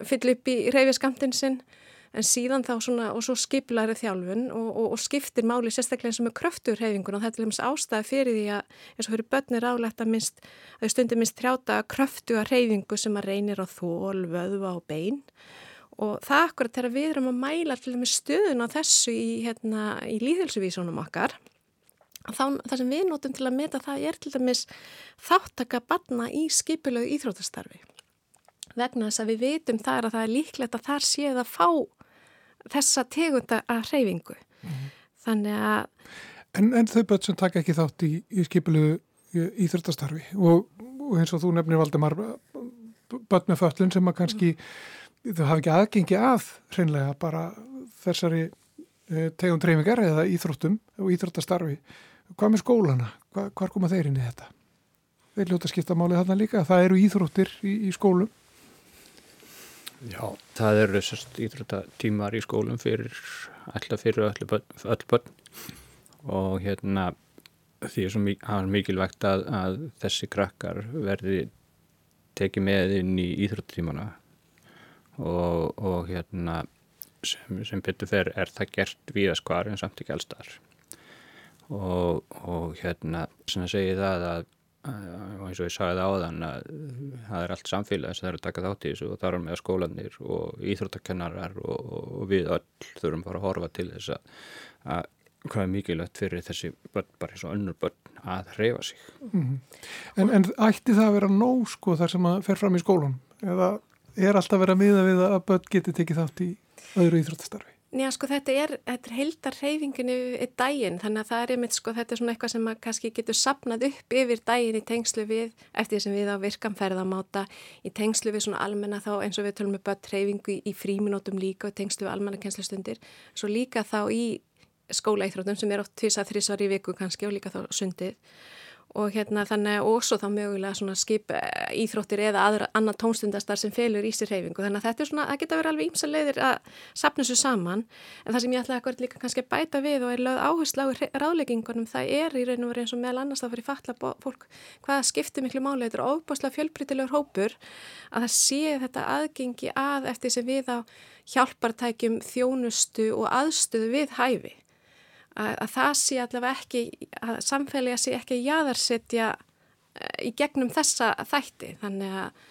S5: fylla upp í hreyfiskamtinn sinn. En síðan þá svona og svo skiplæri þjálfun og, og, og skiptir máli sérstaklega eins og með kröftur hreyfingun og þetta er lemins ástæði fyrir því að eins og fyrir börnir álegt að minnst, að stundir minnst trjáta kröftu að hreyfingu sem að reynir á þól, vöðva og bein. og það akkurat þegar við erum að mæla til með stöðun á þessu í, hérna, í líðhelsuvísunum okkar þá það sem við notum til að meta það er til dæmis þáttaka barna í skipilögu íþrótastarfi vegna þess að við veitum þar að það er líklegt að þar séð að fá þessa tegunda að hreyfingu. Mm -hmm. þannig að
S1: En, en þau börn sem taka ekki þátt í, í skipilögu íþrótastarfi og, og eins og þú nefnir Valdemar börn með föllun sem að kannski mm þau hafa ekki aðgengi að hreinlega bara þessari e, tegum treyfingar eða íþróttum og íþróttastarfi. Hvað með skólana? Hva, hvar koma þeir inn í þetta? Þeir ljóta skipta málið þarna líka. Það eru íþróttir í, í skólum.
S6: Já, það eru sérst íþróttatímar í skólum fyrir alltaf fyrir öll börn, öll börn. og hérna því er svo mikilvægt að, að þessi krakkar verði tekið með inn í íþróttatímana og, og hérna sem, sem betur fer er það gert víðaskvar en samt ekki allstar og, og hérna sem að segja það að og eins og ég sagði það áðan að það er allt samfélag sem það eru að taka þátt í þessu og þar er með skólanir og íþróttakennarar og, og við öll þurfum bara að horfa til þess að, að hvað er mikilvægt fyrir þessi börn, bara eins og önnur börn að hreyfa sig. Mm -hmm.
S1: en, en ætti það að vera nóg sko þar sem að fer fram í skólum eða er alltaf verið að miða við að börn geti tekið þátt í öðru íþróttastarfi?
S5: Já, sko, þetta er, þetta er heildar reyfinginu í daginn, þannig að það er einmitt, sko, þetta er svona eitthvað sem kannski getur sapnað upp yfir daginn í tengslu við, eftir sem við á virkamferðamáta, í tengslu við svona almenna þá eins og við tölum með börn reyfingu í, fríminótum líka og tengslu við almenna kennslustundir, svo líka þá í skólaíþrótum sem er oft tvisa þrísvar í viku kannski og líka þá sundið og hérna þannig og svo þá mögulega svona skip eh, íþróttir eða aðra annað tónstundastar sem felur í sér reyfingu þannig að þetta er svona, það geta verið alveg ímsa leiðir að sapna þessu saman. En það sem ég ætlaði að líka kannski bæta við og er lögð áherslu á ráðleggingunum það er í raun og verið eins og meðal annars þá fyrir fatla fólk hvaða skiptir miklu máli. Þetta er óbúslega fjölbrytilegur hópur að það sé þetta aðgengi að eftir sem við á hjálpartækjum þjónustu og aðstöðu við hæfi að, að það sé allavega ekki, að samfélagi sé ekki að jáðarsetja eh, í gegnum þessa þætti þannig að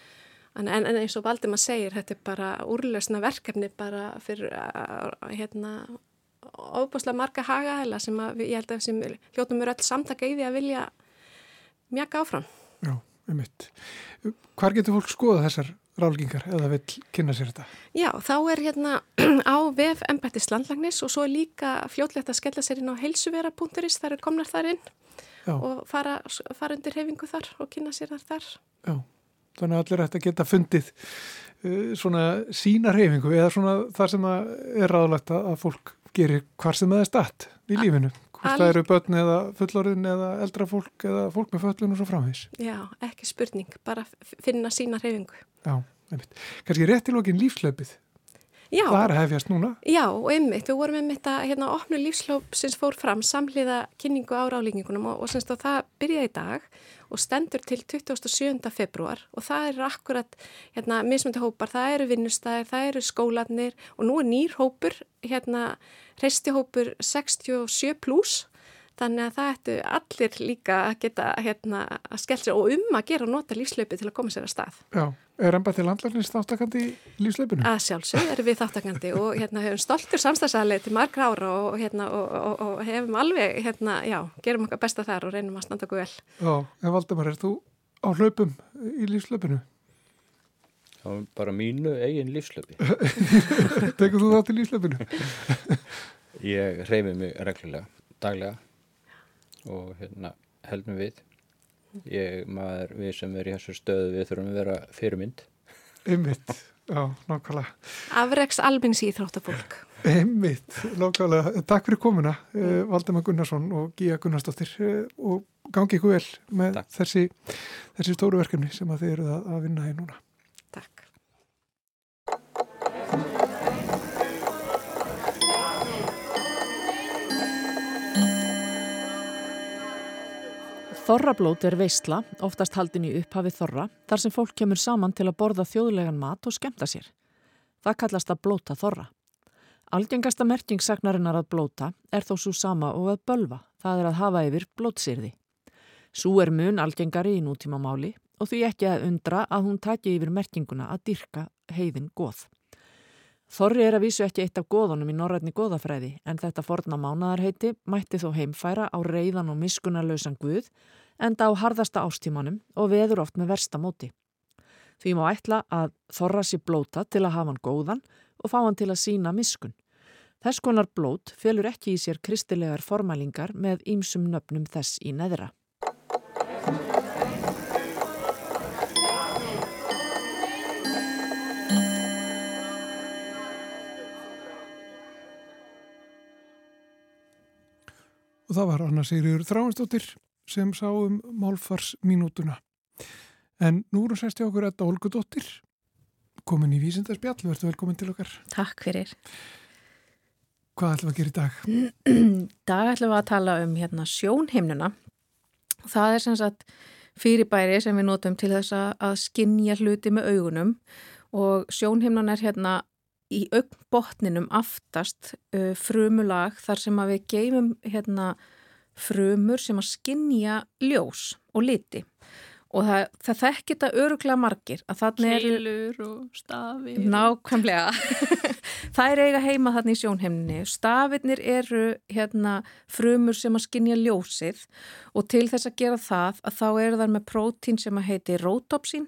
S5: en, en eins og Valdima segir þetta er bara úrlösna verkefni bara fyrir hérna óbúslega marga hagaðela sem að, ég held að sem hljóttum eru öll samtaka í því að vilja mjaka áfram.
S1: Já, um mitt. Hvar getur fólk skoða þessar rálgingar eða vil kynna sér þetta?
S5: Já, þá er hérna á VF Embættis landlagnis og svo er líka fljótlegt að skella sér inn á heilsuvera.is, þar er komnar þar inn Já. og fara, fara undir hefingu þar og kynna sér þar þar.
S1: Já, þannig að allir ætti að geta fundið uh, svona sína reyfingu eða svona þar sem að er ráðlegt að fólk gerir hvar sem það er statt í lífinu hvort það eru börn eða fullorðin eða eldra fólk eða fólk með föllun og svo framvís
S5: Já, ekki spurning, bara finna sína reyfingu
S1: Já, einmitt. Kannski rétt í lokin lífslöpið
S5: Já.
S1: Það er að hefjast núna.
S5: Já, og einmitt, við vorum einmitt að hérna, opnu lífslóp sem fór fram samhliða kynningu á rálingingunum og, og semst að það byrjaði í dag og stendur til 27. februar og það eru akkurat hérna, mismöndi hópar, það eru vinnustæðir, það eru skólanir og nú er nýr hópur, hérna, reistihópur 67 pluss Þannig að það ættu allir líka að geta hérna, að skell sér og um að gera og nota lífslaupi til að koma sér að stað.
S1: Já, er ennbæð til landlæknins þáttakandi í lífslaupinu?
S5: Að sjálfsög erum við þáttakandi og hérna, hefum stoltur samstagsaðlega til margra ára og, hérna, og, og, og hefum alveg, hérna, já, gerum okkar besta þar og reynum að standa okkur vel.
S1: Já, en Valdemar, er þú á hlaupum í lífslaupinu?
S6: Já, bara mínu eigin lífslaupi.
S1: Tegur þú þá til lífslaupinu?
S6: Ég reyfi mig reglulega, daglega. Og hérna, held mér við. Ég, maður, við sem er í þessu stöðu við þurfum að vera fyrirmynd.
S1: Einmitt, já, nákvæmlega.
S5: Afreks almins í þróttafólk
S1: Einmitt, nákvæmlega. Takk fyrir komuna, eh, Valdemar Gunnarsson og Gíja Gunnarsdóttir eh, og gangi ykkur vel með þessi, þessi stóru verkefni sem að þið eru að, að vinna í núna.
S5: Takk
S7: Þorrablót er veistla, oftast haldin í upphafi þorra, þar sem fólk kemur saman til að borða þjóðlegan mat og skemta sér. Það kallast að blóta þorra. Algengasta merkingssagnarinnar að blóta er þó svo sama og að bölva, það er að hafa yfir blótsýrði. Sú er mun algengari í nútíma máli og því ekki að undra að hún taki yfir merkinguna að dyrka heiðin goð. Þorri er að vísu ekki eitt af goðunum í norrætni goðafræði en þetta forna mánadarheiti mætti þó heimfæra á reyðan og miskunarlausan guð enda á harðasta ástímanum og veður oft með versta móti. Því má ætla að þorra sér blóta til að hafa hann góðan og fá hann til að sína miskun. Þess konar blót félur ekki í sér kristilegar formælingar með ýmsum nöfnum þess í neðra.
S1: Og það var Anna Sigriður Þráinsdóttir sem sá um málfarsminútuna. En nú erum sérst hjá okkur Edda Olgudóttir, komin í Vísindarspjall, verður velkomin til okkar.
S8: Takk fyrir.
S1: Hvað ætlum við að gera í dag?
S8: dag ætlum við að tala um hérna, sjónheimnuna. Það er sem sagt fyrirbæri sem við notum til þess að skinja hluti með augunum og sjónheimnan er hérna í augnbotninum aftast uh, frumulag þar sem að við geymum hérna, frumur sem að skinja ljós og liti. Og það, það þekkir þetta öruglega margir
S2: Keilur og stafir.
S8: Nákvæmlega. Það er eiga heima þannig í sjónheimni Stafirnir eru hérna frumur sem að skinja ljósið og til þess að gera það að þá eru þar með prótín sem að heiti rótopsín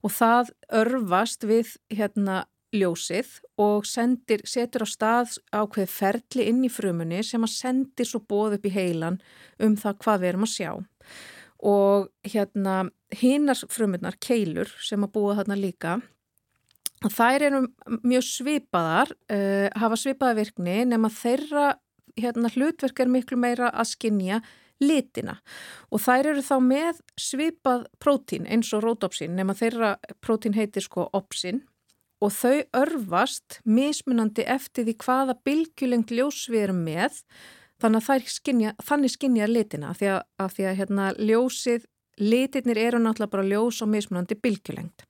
S8: og það örfast við hérna ljósið og sendir, setur á stað ákveð ferli inn í frumunni sem að sendir svo bóð upp í heilan um það hvað við erum að sjá. Og hérna hinnar frumunnar, keilur, sem að búa þarna líka, þær eru mjög svipaðar, uh, hafa svipaða virkni nema þeirra hérna, hlutverk er miklu meira að skinja litina og þær eru þá með svipað prótín eins og rótopsin nema þeirra prótín heitir sko opsin og þau örfast mismunandi eftir því hvaða bylgjulengt ljós við erum með þannig að skinja, þannig skinja litina því að, að, því að hérna, ljósið, litirnir eru náttúrulega bara ljós og mismunandi bylgjulengt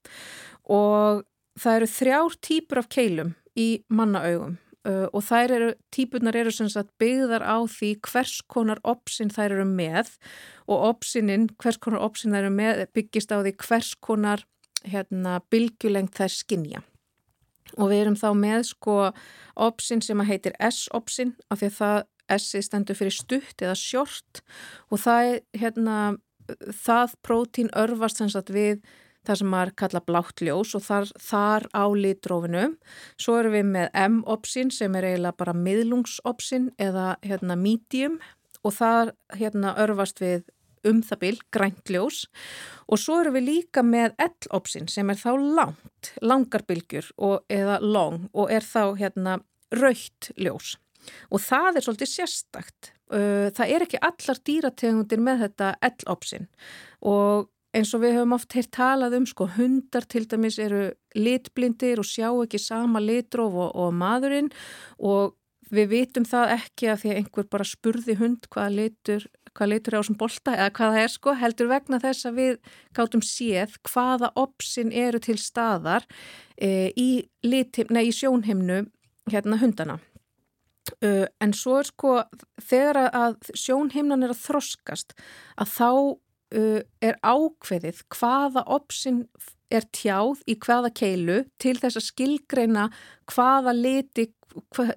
S8: og það eru þrjár típur af keilum í mannaaugum uh, og þær eru, típunar eru sem sagt byggðar á því hvers konar opsin þær eru með og opsinin, hvers konar opsin þær eru með byggist á því hvers konar hérna, bylgjulengt þær skinja og við erum þá með sko opsin sem að heitir S-opsin af því að það S-i stendur fyrir stutt eða short. Og það er hérna það prótín örfast sem sagt við það sem maður kalla blátt ljós og þar, þar á litrófinu. Svo erum við með M-opsin sem er eiginlega bara miðlungsopsin eða hérna medium. Og það hérna örfast við um það bil græntljós og svo eru við líka með L-opsin sem er þá langt, langarbilgjur og, eða long og er þá hérna raukt ljós. Og það er svolítið sérstakt. Það er ekki allar dýrategundir með þetta L-opsin. Og eins og við höfum oft heilt talað um sko hundar til dæmis eru litblindir og sjá ekki sama litróf og, og maðurinn. Og við vitum það ekki að því að einhver bara spurði hund hvaða litur, hvað litur á sem bolta eða hvaða er sko heldur vegna þess að við gátum séð hvaða opsin eru til staðar e, í, nei, í sjónhimnu hérna hundana. Uh, en svo er sko þegar að sjónhimnan er að þroskast að þá uh, er ákveðið hvaða opsin er tjáð í hvaða keilu til þess að skilgreina hvaða liti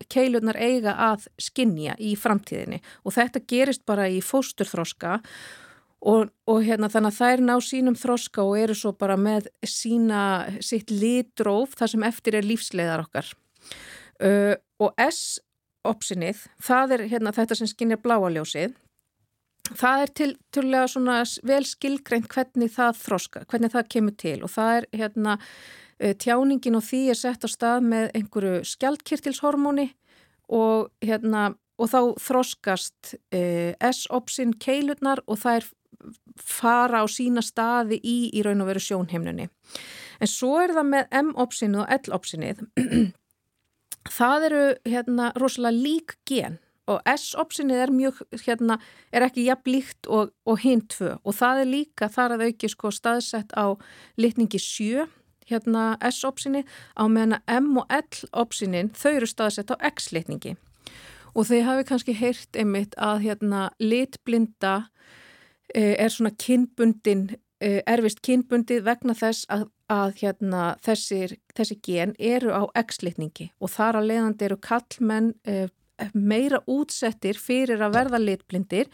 S8: keilunar eiga að skinja í framtíðinni. Og þetta gerist bara í fósturþroska og, og hérna þannig að þær ná sínum þroska og eru svo bara með sína, sitt litróf þar sem eftir er lífsleiðar okkar. Uh, og S-opsinnið, það er hérna þetta sem skinnir bláaljósið það er til turlega svona vel skilgreint hvernig það þroska, hvernig það kemur til og það er hérna eh, tjáningin og því er sett á stað með einhverju skjaldkirtilshormóni og hérna og þá þroskast eh, S-opsin keilurnar og það er fara á sína staði í í raun og veru sjónheimnunni. En svo er það með M-opsinu og L-opsinnið það eru hérna rosalega lík gen og S-opsinnið er mjög, hérna, er ekki jafn líkt og, og hinn tvö. Og það er líka þar að auki sko staðsett á litningi 7, hérna S-opsinnið, á meðan M og L-opsinnin, þau eru staðsett á X-litningi. Og þau hafi kannski heyrt einmitt að hérna litblinda eh, er svona kynbundin, eh, erfist kynbundið vegna þess að, að hérna þessir, þessi gen eru á X-litningi. Og þar að leiðandi eru kallmenn eh, meira útsettir fyrir að verða litblindir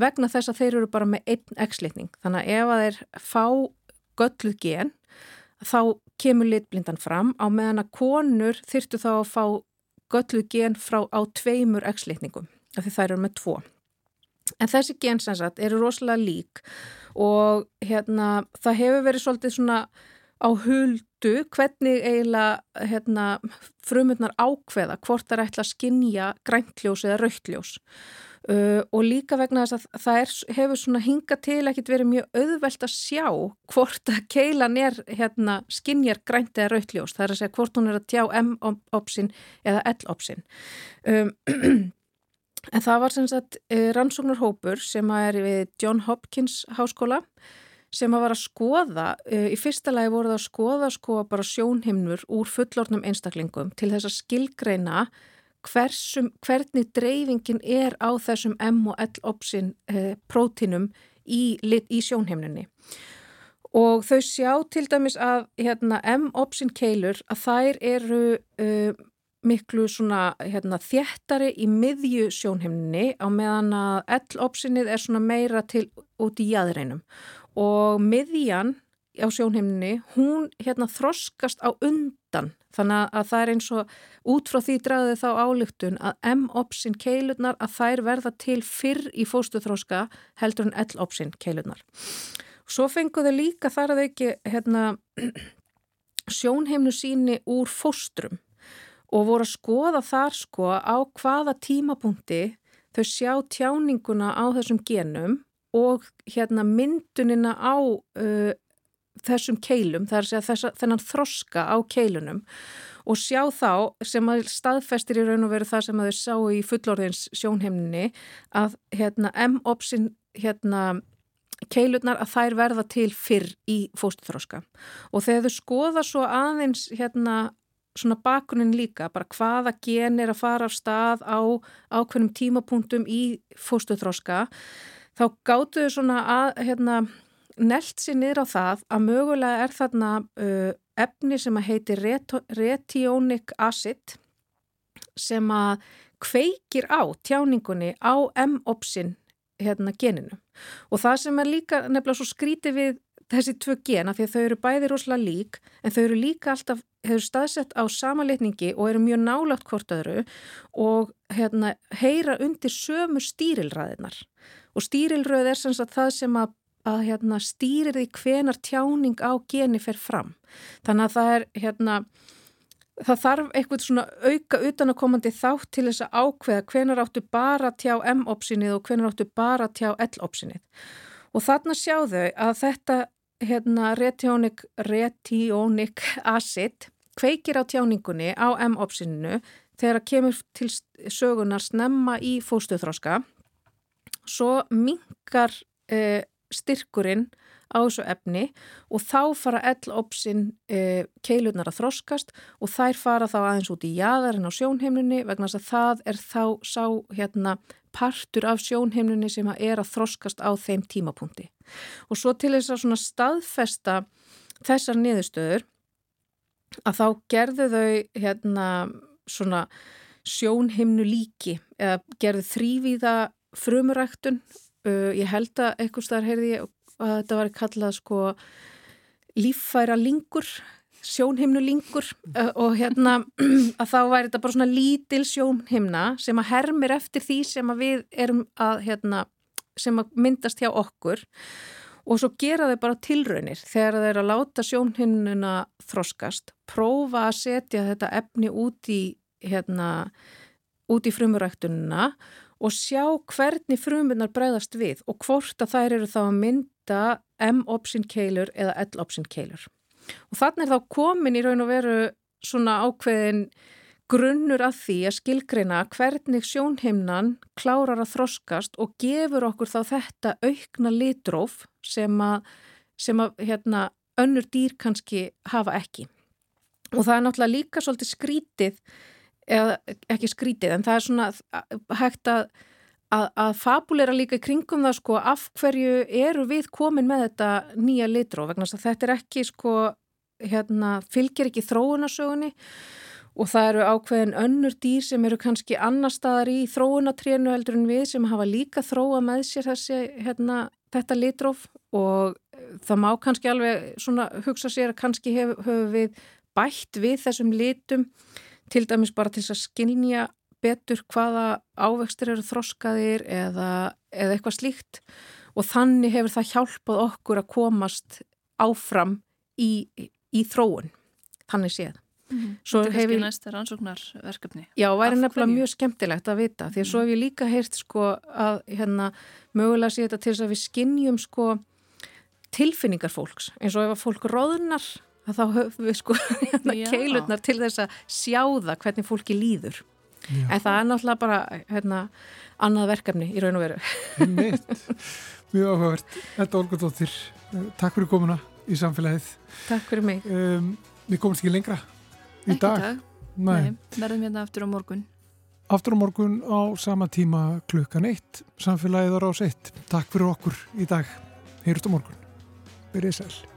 S8: vegna þess að þeir eru bara með einn x-litning. Þannig að ef að þeir fá gölluð gen þá kemur litblindan fram á meðan að konur þyrtu þá að fá gölluð gen frá á tveimur x-litningum af því þær eru með tvo. En þessi gensansat eru rosalega lík og hérna það hefur verið svolítið svona á huldu hvernig eiginlega hérna, frumurnar ákveða hvort það er ætla að skinja græntljós eða rauktljós uh, og líka vegna þess að það er, hefur svona hinga til ekkit verið mjög auðvelt að sjá hvort að keilan er hérna, skinjar grænt eða rauktljós það er að segja hvort hún er að tjá M-opsin eða L-opsin. Um, en það var sem sagt uh, rannsóknarhópur sem er við John Hopkins háskóla sem að var að skoða, uh, í fyrsta lagi voru það að skoða sko bara sjónhimnur úr fullornum einstaklingum til þess að skilgreina hversum, hvernig dreifingin er á þessum M og L-opsin uh, prótinum í, í sjónhimnunni. Og þau sjá til dæmis að hérna, M-opsin keilur að þær eru uh, miklu svona hérna, þjættari í miðju sjónhimnunni á meðan að L-opsinnið er meira til út í jæðreinum og miðjan á sjónheimni, hún hérna þroskast á undan þannig að það er eins og út frá því draðið þá álygtun að M-opsin keilurnar að þær verða til fyrr í fóstuþróska heldur en L-opsin keilurnar. Svo fenguðu líka þar að ekki hérna, sjónheimnu síni úr fóstrum og voru að skoða þar sko á hvaða tímapunkti þau sjá tjáninguna á þessum genum og hérna myndunina á uh, þessum keilum, það er að segja þess, þennan þroska á keilunum og sjá þá sem að staðfestir í raun og veru það sem að þau sá í fullorðins sjónheimninni að hérna M-opsin hérna keilurnar að þær verða til fyrr í fóstuþróska og þegar þau skoða svo aðeins hérna svona bakunin líka, bara hvaða gen er að fara af stað á ákveðnum tímapunktum í fóstuþróska þá gáttu þau svona að hérna, nelt sér niður á það að mögulega er þarna uh, efni sem að heiti retionic acid sem að kveikir á tjáningunni á M-opsin hérna geninu. Og það sem er líka nefnilega svo skríti við þessi tvö gena því að þau eru bæði rosalega lík en þau eru líka alltaf, hefur staðsett á sama litningi og eru mjög nálátt hvort öðru og hérna, heyra undir sömu stýrilræðinar og stýrilröð er sem sagt það sem að, að hérna, stýrir því hvenar tjáning á geni fer fram þannig að það er hérna það þarf eitthvað svona auka utanakomandi þátt til þess að ákveða hvenar áttu bara tjá M-opsinið og hvenar áttu bara tjá L-opsinið. Og þarna sjáðu að þetta hérna, retionic, retionic acid kveikir á tjáningunni á M-opsininu þegar það kemur til sögunar snemma í fóstuðþróska. Svo mingar eh, styrkurinn á þessu efni og þá fara L-opsin e, keilunar að þroskast og þær fara þá aðeins út í jæðarinn á sjónheimnunni vegna þess að það er þá sá hérna partur af sjónheimnunni sem er að þroskast á þeim tímapunkti. Og svo til þess að staðfesta þessar niðurstöður að þá gerðu þau hérna svona sjónheimnu líki eða gerðu þrývíða frumuræktun. Uh, ég held að eitthvað starf heyrði ég að þetta var kallað sko líffæra lingur, sjónhimnu lingur uh, og hérna að þá væri þetta bara svona lítil sjónhimna sem að hermir eftir því sem að við erum að hérna, sem að myndast hjá okkur og svo gera þau bara tilraunir þegar þau eru að láta sjónhimnuna þroskast, prófa að setja þetta efni út í hérna, út í frumuræktununa og sjá hvernig frumunar bregðast við og hvort að þær eru þá að mynda M-opsin keilur eða L-opsin keilur. Og þannig er þá komin í raun og veru svona ákveðin grunnur að því að skilgreina hvernig sjónheimnan klárar að þroskast og gefur okkur þá þetta aukna litróf sem að, sem að hérna, önnur dýr kannski hafa ekki. Og það er náttúrulega líka svolítið skrítið eða ekki skrítið en það er svona hægt að, að, að fabulera líka í kringum það sko af hverju eru við komin með þetta nýja litró? Vegna þess að þetta er ekki sko hérna fylgir ekki þróunarsögunni og það eru ákveðin önnur dýr sem eru kannski annar staðar í þróunatrénu heldur en við sem hafa líka þróa með sér þessi hérna þetta litróf og það má kannski alveg svona hugsa sér að kannski hefur hef við bætt við þessum litum til dæmis bara til að skilnja betur hvaða ávextir eru þroskaðir eða, eða eitthvað slíkt og þannig hefur það hjálpað okkur að komast áfram í, í þróun, þannig séð.
S2: Mm. Þetta er kannski næsta rannsóknarverkefni.
S8: Já, væri nefnilega mjög skemmtilegt að vita því að mm. svo hef ég líka heyrt sko að hérna mögulega sé þetta til þess að við skinnjum sko tilfinningar fólks eins og ef að fólk róðnar að þá höfum við sko hérna, keilurnar til þess að sjáða hvernig fólki líður Já. en það er náttúrulega bara hérna, annað verkefni í raun og veru.
S1: Mjög áhugavert. Þetta Olgurdóttir, takk fyrir komuna í samfélagið.
S8: Takk fyrir mig.
S1: Um, Við komumst ekki lengra í
S2: ekki
S1: dag,
S2: dag. Nei. Nei, verðum hérna aftur á morgun.
S1: Aftur á morgun á sama tíma klukkan eitt samfélagið á rás eitt. Takk fyrir okkur í dag. Heyrust á morgun. Verðið sæl